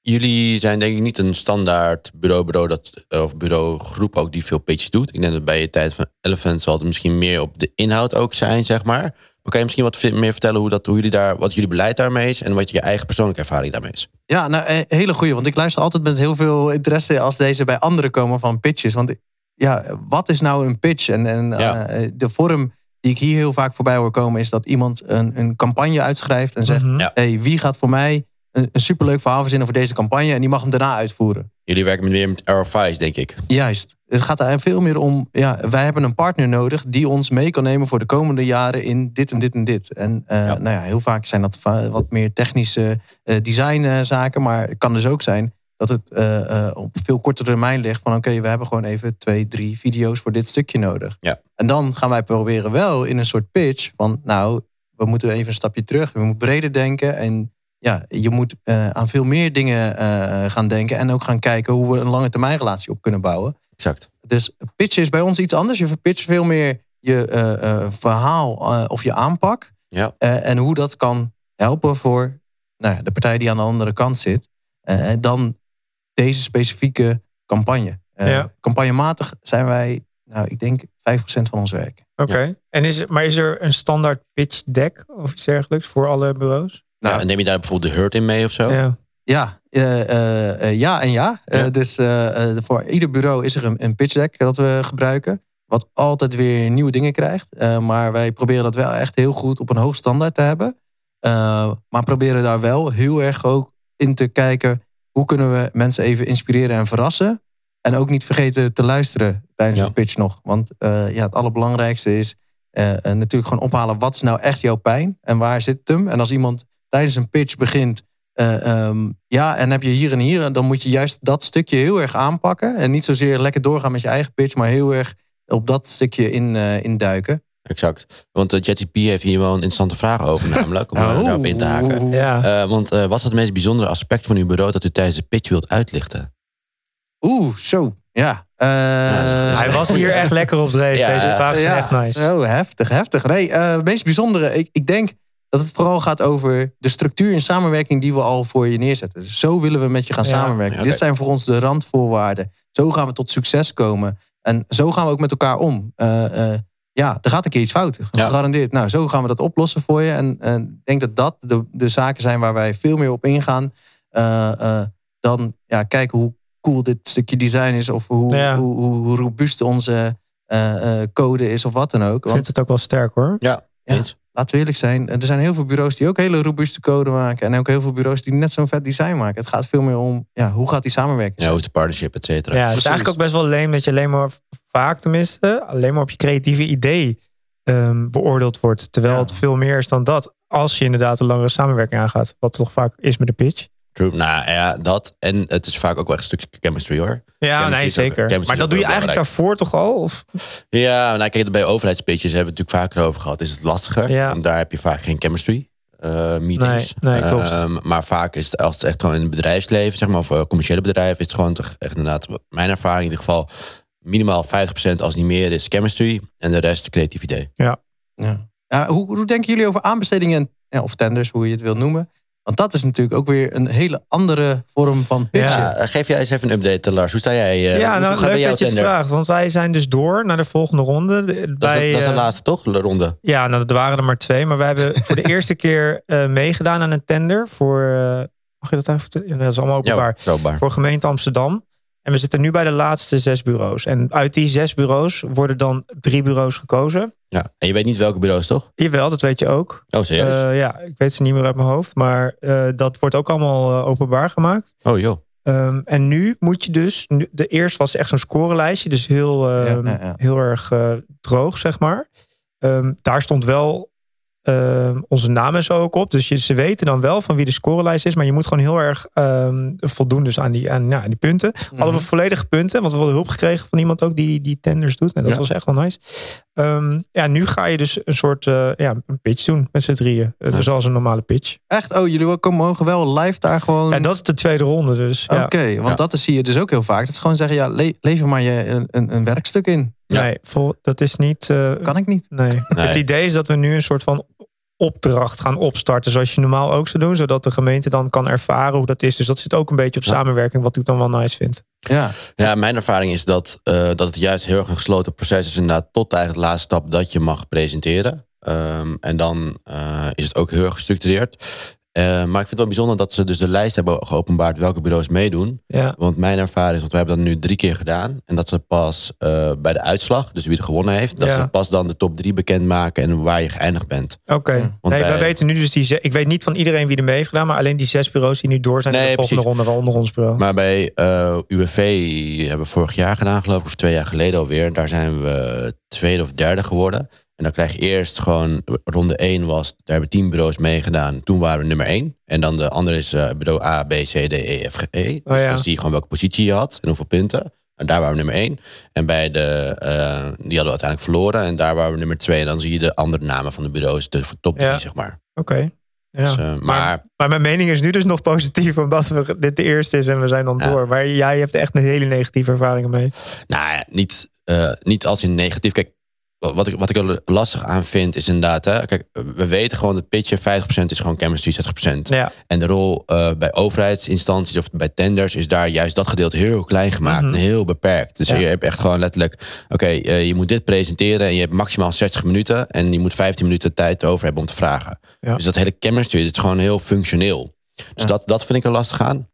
jullie zijn denk ik niet een standaard bureau, bureau dat, of bureaugroep ook die veel pitches doet. Ik denk dat bij je tijd van Elephant zal het misschien meer op de inhoud ook zijn, zeg maar. Maar kan je misschien wat meer vertellen hoe, dat, hoe jullie daar, wat jullie beleid daarmee is en wat je eigen persoonlijke ervaring daarmee is? Ja, nou, eh, hele goeie. Want ik luister altijd met heel veel interesse als deze bij anderen komen van pitches. Want ja, wat is nou een pitch? En, en Ja. eh, de vorm die ik hier heel vaak voorbij hoor komen... is dat iemand een, een campagne uitschrijft en zegt... Mhm. Ja. hey, wie gaat voor mij een, een superleuk verhaal verzinnen voor deze campagne... en die mag hem daarna uitvoeren. Jullie werken met meer met RFI's, denk ik. Juist. Het gaat er veel meer om... Ja, wij hebben een partner nodig die ons mee kan nemen... voor de komende jaren in dit en dit en dit. En eh, Ja. nou ja, heel vaak zijn dat wat meer technische eh, designzaken. Maar het kan dus ook zijn dat het eh, eh, op veel kortere termijn ligt... van oké, we hebben gewoon even twee, drie video's voor dit stukje nodig. Ja. En dan gaan wij proberen wel in een soort pitch van... nou, we moeten even een stapje terug. We moeten breder denken en... Ja, je moet eh, aan veel meer dingen gaan denken. En ook gaan kijken hoe we een lange termijn relatie op kunnen bouwen. Exact. Dus pitchen is bij ons iets anders. Je pitcht veel meer je verhaal of je aanpak. Ja. En hoe dat kan helpen voor nou ja, de partij die aan de andere kant zit. eh, dan deze specifieke campagne. Eh, Ja. Campagnematig zijn wij, nou, ik denk 5% van ons werk. Oké. En is, maar is er een standaard pitch deck of iets dergelijks voor alle bureaus? Nou, ja, en neem je daar bijvoorbeeld de hurt in mee of zo? Ja. Ja, eh, eh, ja en ja. Eh, dus voor ieder bureau is er een, een pitch deck dat we gebruiken. Wat altijd weer nieuwe dingen krijgt. Eh, maar wij proberen dat wel echt heel goed op een hoog standaard te hebben. Eh, maar proberen daar wel heel erg ook in te kijken. Hoe kunnen we mensen even inspireren en verrassen. En ook niet vergeten te luisteren tijdens Ja. de pitch nog. Want eh, ja, het allerbelangrijkste is eh, natuurlijk gewoon ophalen. Wat is nou echt jouw pijn? En waar zit het hem? En als iemand tijdens een pitch begint eh, ehm, ja, en heb je hier en hier, en dan moet je juist dat stukje heel erg aanpakken. En niet zozeer lekker doorgaan met je eigen pitch, maar heel erg op dat stukje in, induiken. Exact. Want uh, JetGP heeft hier wel een interessante vraag over, namelijk. Om uh, daarop in te haken. Ja. Uh, want uh, wat is het meest bijzondere aspect van uw bureau dat u tijdens de pitch wilt uitlichten? Oeh, zo. Ja. Uh, ja hij was hier echt lekker op dreef. Ja, Deze vraag is ja, echt nice. Zo, heftig, heftig. Nee, het meest bijzondere, ik, ik denk dat het vooral gaat over de structuur en samenwerking die we al voor je neerzetten. Dus zo willen we met je gaan ja, samenwerken. Okay. Dit zijn voor ons de randvoorwaarden. Zo gaan we tot succes komen. En zo gaan we ook met elkaar om. Ja, er gaat een keer iets fout. Gegarandeerd. Ja. Nou, zo gaan we dat oplossen voor je. En ik denk dat dat de, de zaken zijn waar wij veel meer op ingaan. Uh, dan ja, kijken hoe cool dit stukje design is. Of hoe, ja. hoe, hoe, hoe, robuust onze uh, code is of wat dan ook. Ik vind het ook wel sterk hoor. Ja, ja laten we eerlijk zijn. Er zijn heel veel bureaus die ook hele robuuste code maken. En ook heel veel bureaus die net zo'n vet design maken. Het gaat veel meer om, ja, hoe gaat die samenwerking? Ja, hoe is de partnership, et cetera. Ja, het is eigenlijk ook best wel leem dat je alleen maar, vaak tenminste, alleen maar op je creatieve idee um, beoordeeld wordt. Terwijl ja. het veel meer is dan dat. Als je inderdaad een langere samenwerking aangaat. Wat toch vaak is met de pitch. True. Nou ja, dat. En het is vaak ook wel een stukje chemistry hoor. Ja, chemistry nee, zeker. Ook, maar dat doe je eigenlijk daarvoor toch al? Of? Ja, nou kijk, bij overheidspitches hebben we het natuurlijk vaker over gehad. Is het lastiger. Ja. Daar heb je vaak geen chemistry. Uh, meetings. Nee, nee klopt. Um, maar vaak is het, als het echt gewoon in het bedrijfsleven, zeg maar, of uh, commerciële bedrijven, is het gewoon toch echt inderdaad, mijn ervaring in ieder geval, minimaal 50% als niet meer is chemistry en de rest creatief idee. Ja. ja. ja hoe, hoe denken jullie over aanbestedingen en, of tenders, hoe je het wil noemen? Want dat is natuurlijk ook weer een hele andere vorm van pitchen. Ja, geef jij eens even een update, Lars. Hoe sta jij? Uh, ja, nou, leuk dat je het vraagt. Want wij zijn dus door naar de volgende ronde. Dat, bij, is, dat is de laatste, toch? De ronde. Ja, nou, er waren er maar twee. Maar wij hebben voor de eerste keer uh, meegedaan aan een tender voor... mag je dat even... Dat is allemaal openbaar. Ja, openbaar. Voor gemeente Amsterdam. En we zitten nu bij de laatste zes bureaus. En uit die zes bureaus worden dan drie bureaus gekozen. Ja. En je weet niet welke bureaus, toch? Jawel, dat weet je ook. Oh, serieus? Eh, ja, ik weet ze niet meer uit mijn hoofd. Maar eh, dat wordt ook allemaal eh, openbaar gemaakt. oh, joh. Ehm, en nu moet je dus... Nu, de eerste was echt zo'n scorelijstje. Dus heel, ehm, Ja, ja, ja. heel erg droog, zeg maar. Ehm, daar stond wel ehm, onze naam en zo ook op. Dus je, ze weten dan wel van wie de scorelijst is. Maar je moet gewoon heel erg ehm, voldoen dus aan die, aan, ja, aan die punten. Hadden we volledige punten. Want we hadden hulp gekregen van iemand ook die die tenders doet. En dat Ja. was echt wel nice. Ehm, ja, nu ga je dus een soort eh, ja, een pitch doen met z'n drieën. Uh, Ja. Zoals een normale pitch. Echt? Oh, jullie komen- mogen wel live daar gewoon... En dat is de tweede ronde dus. Oké, want dat is, zie je dus ook heel vaak. Dat is gewoon zeggen, ja, le lever maar je een, een, een werkstuk in. Nee, vol, dat is niet... eh, Kan ik niet. Nee. Nee. Het idee is dat we nu een soort van opdracht gaan opstarten. Zoals je normaal ook zou doen. Zodat de gemeente dan kan ervaren hoe dat is. Dus dat zit ook een beetje op Ja. samenwerking. Wat ik dan wel nice vind. Ja, Ja, mijn ervaring is dat, eh, dat het juist heel erg een gesloten proces is. Inderdaad, tot eigenlijk de laatste stap dat je mag presenteren. Ehm, en dan eh, is het ook heel erg gestructureerd. Eh, maar ik vind het wel bijzonder dat ze dus de lijst hebben geopenbaard welke bureaus meedoen. Ja, Want mijn ervaring is, want we hebben dat nu drie keer gedaan. En dat ze pas eh, bij de uitslag, dus wie er gewonnen heeft, dat Ja. ze pas dan de top drie bekendmaken en waar je geëindigd bent. oké. Nee, bij- wij weten nu dus die... Ik weet niet van iedereen wie er mee heeft gedaan. Maar alleen die zes bureaus die nu door zijn. in Nee, de volgende precies. ronde, waaronder ons bureau. Maar bij eh UWV hebben we vorig jaar gedaan, geloof ik, of twee jaar geleden alweer. Daar zijn we tweede of derde geworden. En dan krijg je eerst gewoon, ronde 1 was, daar hebben tien bureaus meegedaan. Toen waren we nummer 1. En dan de andere is eh, bureau A, B, C, D, E, F, G, E. Dus Oh ja. dan zie je gewoon welke positie je had en hoeveel punten. En daar waren we nummer 1. En bij de, eh, die hadden we uiteindelijk verloren. En daar waren we nummer 2. En dan zie je de andere namen van de bureaus, de top 3, Ja. zeg maar. Oké. Ja. Dus, eh, maar, Maar mijn mening is nu dus nog positief. Omdat we, dit de eerste is en we zijn dan Ja. door. Maar jij hebt echt een hele negatieve ervaringen mee. Nou ja, niet, niet als in negatief. Kijk, wat ik, wat ik er lastig aan vind is inderdaad... Hè, kijk, we weten gewoon dat pitchen 50% is gewoon chemistry, 60%. Ja, En de rol eh, bij overheidsinstanties of bij tenders... is daar juist dat gedeelte heel klein gemaakt Mhm. en heel beperkt. Dus Ja. je hebt echt gewoon letterlijk... Oké, eh, je moet dit presenteren en je hebt maximaal 60 minuten... en je moet 15 minuten tijd over hebben om te vragen. Ja. Dus dat hele chemistry, het is gewoon heel functioneel. Dus dat, dat vind ik er lastig aan.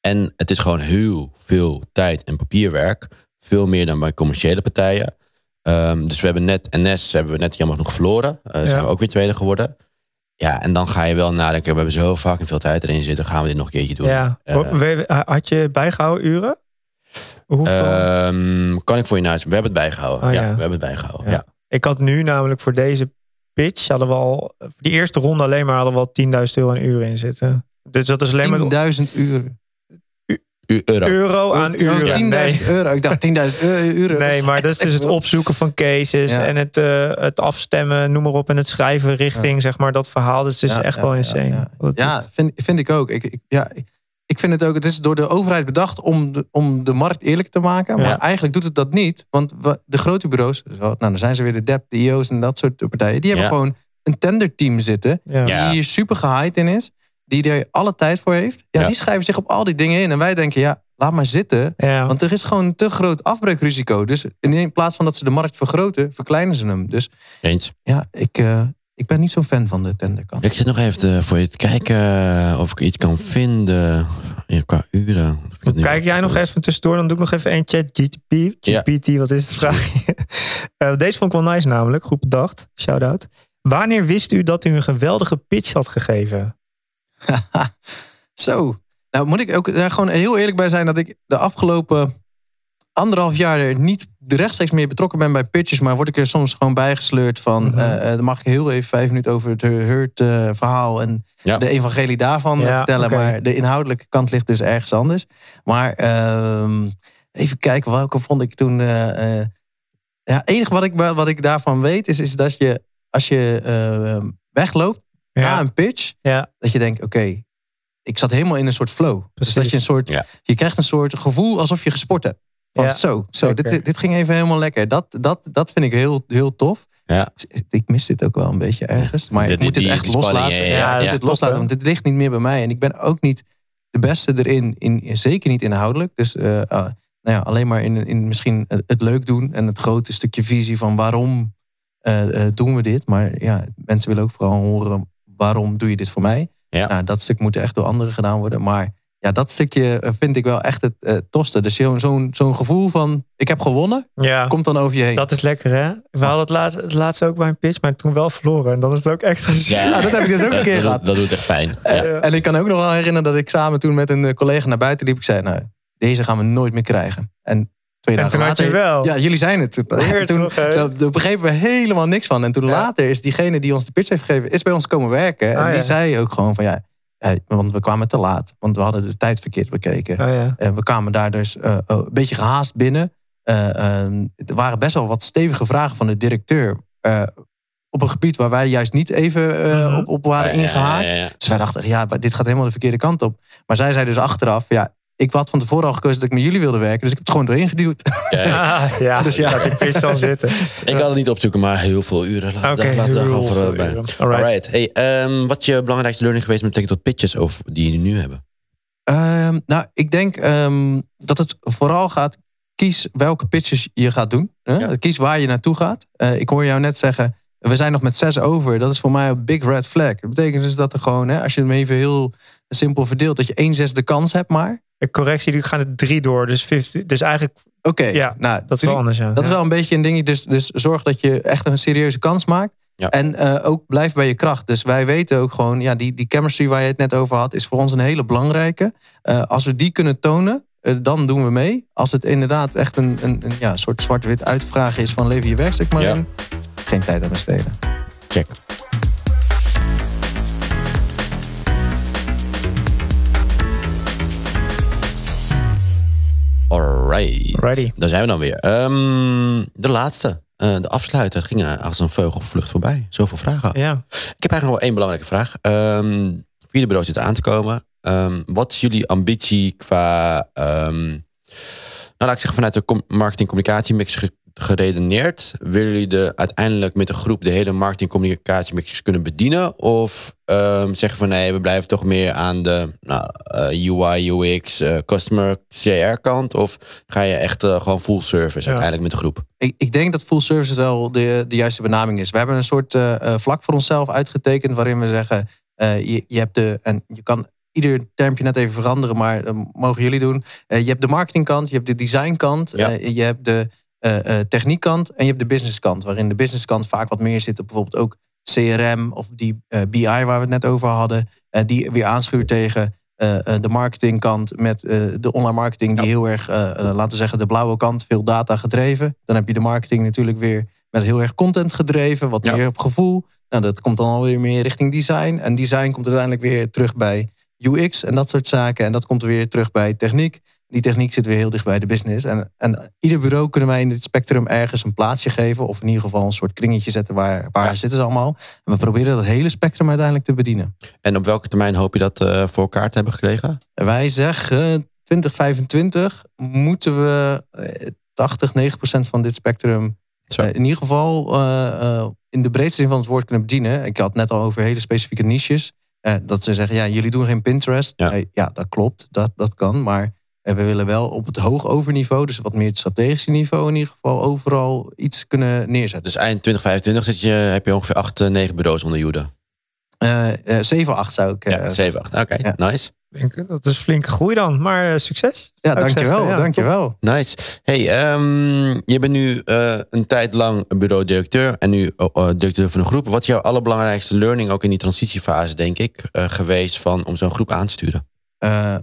En het is gewoon heel veel tijd en papierwerk. Veel meer dan bij commerciële partijen. Ehm, dus we hebben net NS hebben we net jammer genoeg verloren. Eh Ja. Zijn we ook weer tweede geworden. Ja, en dan ga je wel nadenken. We hebben zo vaak en veel tijd erin zitten. Gaan we dit nog een keertje doen? ja. Eh, Had je bijgehouden uren? Hoeveel? ehm, kan ik voor je naast? We hebben het bijgehouden. Oh, ja, ja. we hebben het bijgehouden. Ja. Ja. Ik had nu namelijk voor deze pitch hadden we al voor die eerste ronde alleen maar hadden we al 10.000 euro een uur in zitten. Dus dat is alleen maar 10.000 uur. U- euro. euro aan uren. 10.000 Nee. euro. Ik dacht 10.000 uren. Nee, maar dat is dus het opzoeken van cases Ja. en het, eh, het afstemmen, noem maar op, en het schrijven richting zeg maar dat verhaal. Dus het is Ja, echt ja, wel insane. ja. Vind, vind ik ook. Ik, ik, ja, ik- vind het ook. Het is door de overheid bedacht om de, om de markt eerlijk te maken. Maar Ja. eigenlijk doet het dat niet. Want de grote bureaus, nou, dan zijn ze weer de DEP, de IO's en dat soort partijen. Die hebben Ja. gewoon een tenderteam zitten. Die hier super gehyped in is. Die er alle tijd voor heeft. Ja, Ja. Die schrijven zich op al die dingen in. En wij denken, ja, laat maar zitten. Ja. Want er is gewoon een te groot afbreukrisico. Dus in plaats van dat ze de markt vergroten, verkleinen ze hem. Dus Eens. ja, ik, eh, ik ben niet zo'n fan van de tenderkant. Ik zit nog even te- voor je te kijken eh, of ik iets kan vinden ja, qua uren. Kijk jij nog even tussendoor, dan doe ik nog even één chat GTP. Ja. GPT, wat is het vraagje? Eh, deze vond ik wel nice namelijk, goed bedacht. Shout-out. Wanneer wist u dat u een geweldige pitch had gegeven? Zo. Nou moet ik ook daar gewoon heel eerlijk bij zijn dat ik de afgelopen anderhalf jaar er niet rechtstreeks meer betrokken ben bij pitches, maar word ik er soms gewoon bijgesleurd van. Mhm. eh, eh, dan mag ik heel even vijf minuten over het Hurt eh, verhaal en Ja. de evangelie daarvan eh, Ja, vertellen. Maar de inhoudelijke kant ligt dus ergens anders. Maar ehm, even kijken, welke vond ik toen. eh, eh, ja, het enige wat ik, wat ik daarvan weet is, is dat je als je eh, wegloopt na Ja, een pitch, ja, dat je denkt, oké, ik zat helemaal in een soort flow. Dus dat je een soort, Ja. je krijgt een soort gevoel alsof je gesport hebt. Van Ja, zo, zo dit, dit ging even helemaal lekker. Dat, dat, dat vind ik heel, heel tof. Ja. Ik mis dit ook wel een beetje ergens. Maar ik moet dit echt loslaten. ja, dit loslaten, want dit ligt niet meer bij mij. En ik ben ook niet de beste erin, in, zeker niet inhoudelijk. Dus eh, ah, nou ja, alleen maar in, in misschien het, het leuk doen en het grote stukje visie van waarom eh, eh, doen we dit. Maar ja, mensen willen ook vooral horen waarom doe je dit voor mij. Ja. Nou, dat stuk moet echt door anderen gedaan worden. Maar ja, dat stukje eh, vind ik wel echt het uh, tofste. Dus zo'n zo'n zo'n gevoel van, ik heb gewonnen, Ja, komt dan over je heen. dat is lekker hè. We hadden het laatst, het laatst ook bij een pitch, maar toen wel verloren. En dan is het ook extra zuur. Ja, dat heb ik dus ook een keer gehad. Dat doet echt pijn. En- Ja. En ik kan ook nog wel herinneren dat ik samen toen met een eh, collega naar buiten liep. Ik zei, nou, deze gaan we nooit meer krijgen. En twee En dagen toen had je wel. Ja, jullie zijn het. Weer toen, daar begrepen we helemaal niks van. En toen Ja. later is diegene die ons de pitch heeft gegeven, is bij ons komen werken. En Ah, die ja. zei ook gewoon van, ja, want we kwamen te laat. Want we hadden de tijd verkeerd bekeken. Ja. En we kwamen daar dus eh, oh, een beetje gehaast binnen. Eh, ehm, er waren best wel wat stevige vragen van de directeur. eh, op een gebied waar wij juist niet even eh, Mhm. op, op waren Ja, ja, ingehaakt. ja, ja. Dus wij dachten, ja, dit gaat helemaal de verkeerde kant op. Maar zij zei dus achteraf, ja, ik had van tevoren al gekozen dat ik met jullie wilde werken. Dus ik heb het gewoon doorheen geduwd. Ja, Ah, ja, Dus ja. dat die pitch zal zitten. Ik had het niet opzoeken, maar heel veel uren. Heel daarover veel eh, bij. uren. Alright. Alright. Hey, ehm, wat is je belangrijkste learning geweest met betrekking tot pitches of die jullie nu hebben? Ehm, nou, ik denk ehm, dat het vooral gaat, kies welke pitches je gaat doen. Hè? Ja. Kies waar je naartoe gaat. Eh, ik hoor jou net zeggen, we zijn nog met zes over. Dat is voor mij een big red flag. Dat betekent dus dat er gewoon, hè, als je hem even heel simpel verdeelt, dat je één zesde kans hebt maar. De correctie, die gaan er drie door. Dus, 50, dus eigenlijk, Oké, ja, nou, dat is wel anders. Ja. Dat is wel een beetje een dingetje. Dus, dus zorg dat je echt een serieuze kans maakt. Ja. En eh, ook blijf bij je kracht. Dus wij weten ook gewoon, ja, die, die chemistry waar je het net over had, is voor ons een hele belangrijke. Eh, als we die kunnen tonen, eh, dan doen we mee. Als het inderdaad echt een, een, een ja, soort zwart-wit uitvragen is van lever je werkstuk maar Ja. in. Geen tijd aan besteden. Check. Alright. Alrighty. Daar zijn we dan weer. Ehm, de laatste. eh, de afsluiter ging eh, als een veugelvlucht voorbij. Zoveel vragen. Ja. Ik heb eigenlijk nog wel één belangrijke vraag. Ehm vierde bureau zit eraan te komen. Ehm, wat is jullie ambitie qua... nou, laat ik zeggen, vanuit de com- marketing-communicatiemix ge- geredeneerd. Willen jullie de, uiteindelijk met de groep de hele marketing-communicatiemix kunnen bedienen? Of ehm, zeggen van nee, we blijven toch meer aan de nou, eh, UI, UX, eh, customer CR kant? Of ga je echt eh, gewoon full service uiteindelijk met de groep? Ik, ik denk dat full service wel de, de juiste benaming is. We hebben een soort vlak voor onszelf uitgetekend waarin we zeggen, eh, je, je hebt de, en je kan ieder termpje net even veranderen, maar dat mogen jullie doen. Eh, je hebt de marketingkant, je hebt de designkant, Ja. eh, je hebt de eh, eh, techniekkant en je hebt de businesskant. Waarin de businesskant vaak wat meer zit op bijvoorbeeld ook CRM of die eh, BI waar we het net over hadden. eh, die weer aanschuurt tegen de marketingkant met de online marketing die heel erg, laten we zeggen, de blauwe kant, veel data gedreven. Dan heb je de marketing natuurlijk weer met heel erg content gedreven, wat Ja. meer op gevoel. Nou, dat komt dan alweer meer richting design. En design komt uiteindelijk weer terug bij UX en dat soort zaken. En dat komt weer terug bij techniek. Die techniek zit weer heel dicht bij de business. En, en ieder bureau kunnen wij in dit spectrum ergens een plaatsje geven. Of in ieder geval een soort kringetje zetten. Waar, waar Ja. zitten ze allemaal? En we proberen dat hele spectrum uiteindelijk te bedienen. En op welke termijn hoop je dat eh, voor elkaar te hebben gekregen? En wij zeggen 2025 moeten we eh, 80, 90 procent van dit spectrum eh, in ieder geval eh, eh, in de breedste zin van het woord kunnen bedienen. Ik had het net al over hele specifieke niches. Eh, dat ze zeggen, ja, jullie doen geen Pinterest. Ja. Eh, ja dat klopt, dat, dat kan. Maar eh, we willen wel op het hoog overniveau, dus wat meer het strategische niveau in ieder geval, overal iets kunnen neerzetten. Dus eind 2025 zit je, heb je ongeveer 8, 9 bureaus onder Jude. Eh, eh, 7, 8 zou ik eh, Ja, zeggen. 7, 8. Oké, Ja. nice. Dat is flinke groei dan. Maar eh, succes. Ja, dankjewel, zeggen. Ja, dankjewel. Nice. Hey, ehm, je bent nu eh, een tijd lang bureau-directeur en nu oh, oh, directeur van een groep. Wat is jouw allerbelangrijkste learning ook in die transitiefase, denk ik, eh, geweest van, om zo'n groep aan te sturen? eh,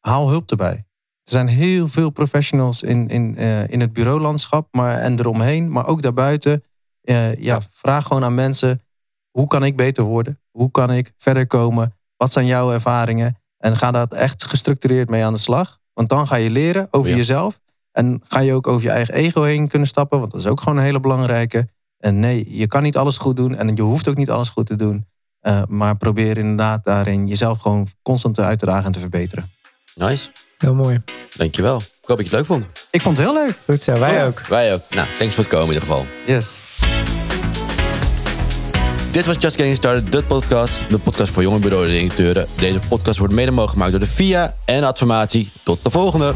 haal hulp erbij. Er zijn heel veel professionals in, in, eh, in het bureaulandschap maar, en eromheen, maar ook daarbuiten. Eh, ja. Vraag gewoon aan mensen, hoe kan ik beter worden? Hoe kan ik verder komen? Wat zijn jouw ervaringen? En ga daar echt gestructureerd mee aan de slag. Want dan ga je leren over Ja. jezelf. En ga je ook over je eigen ego heen kunnen stappen, want dat is ook gewoon een hele belangrijke. En nee, je kan niet alles goed doen en je hoeft ook niet alles goed te doen. Eh, maar probeer inderdaad daarin jezelf gewoon constant te uitdagen en te verbeteren. Nice. Heel mooi. Dankjewel. Ik hoop dat je het leuk vond. Ik vond het heel leuk. Goed zo, wij ook. Wij ook. Nou, thanks voor het komen in ieder geval. Yes. Dit was Just Getting Started, de podcast. De podcast voor jonge bureau-directeuren. Deze podcast wordt mede mogelijk gemaakt door de VIA en Adformatie. Tot de volgende.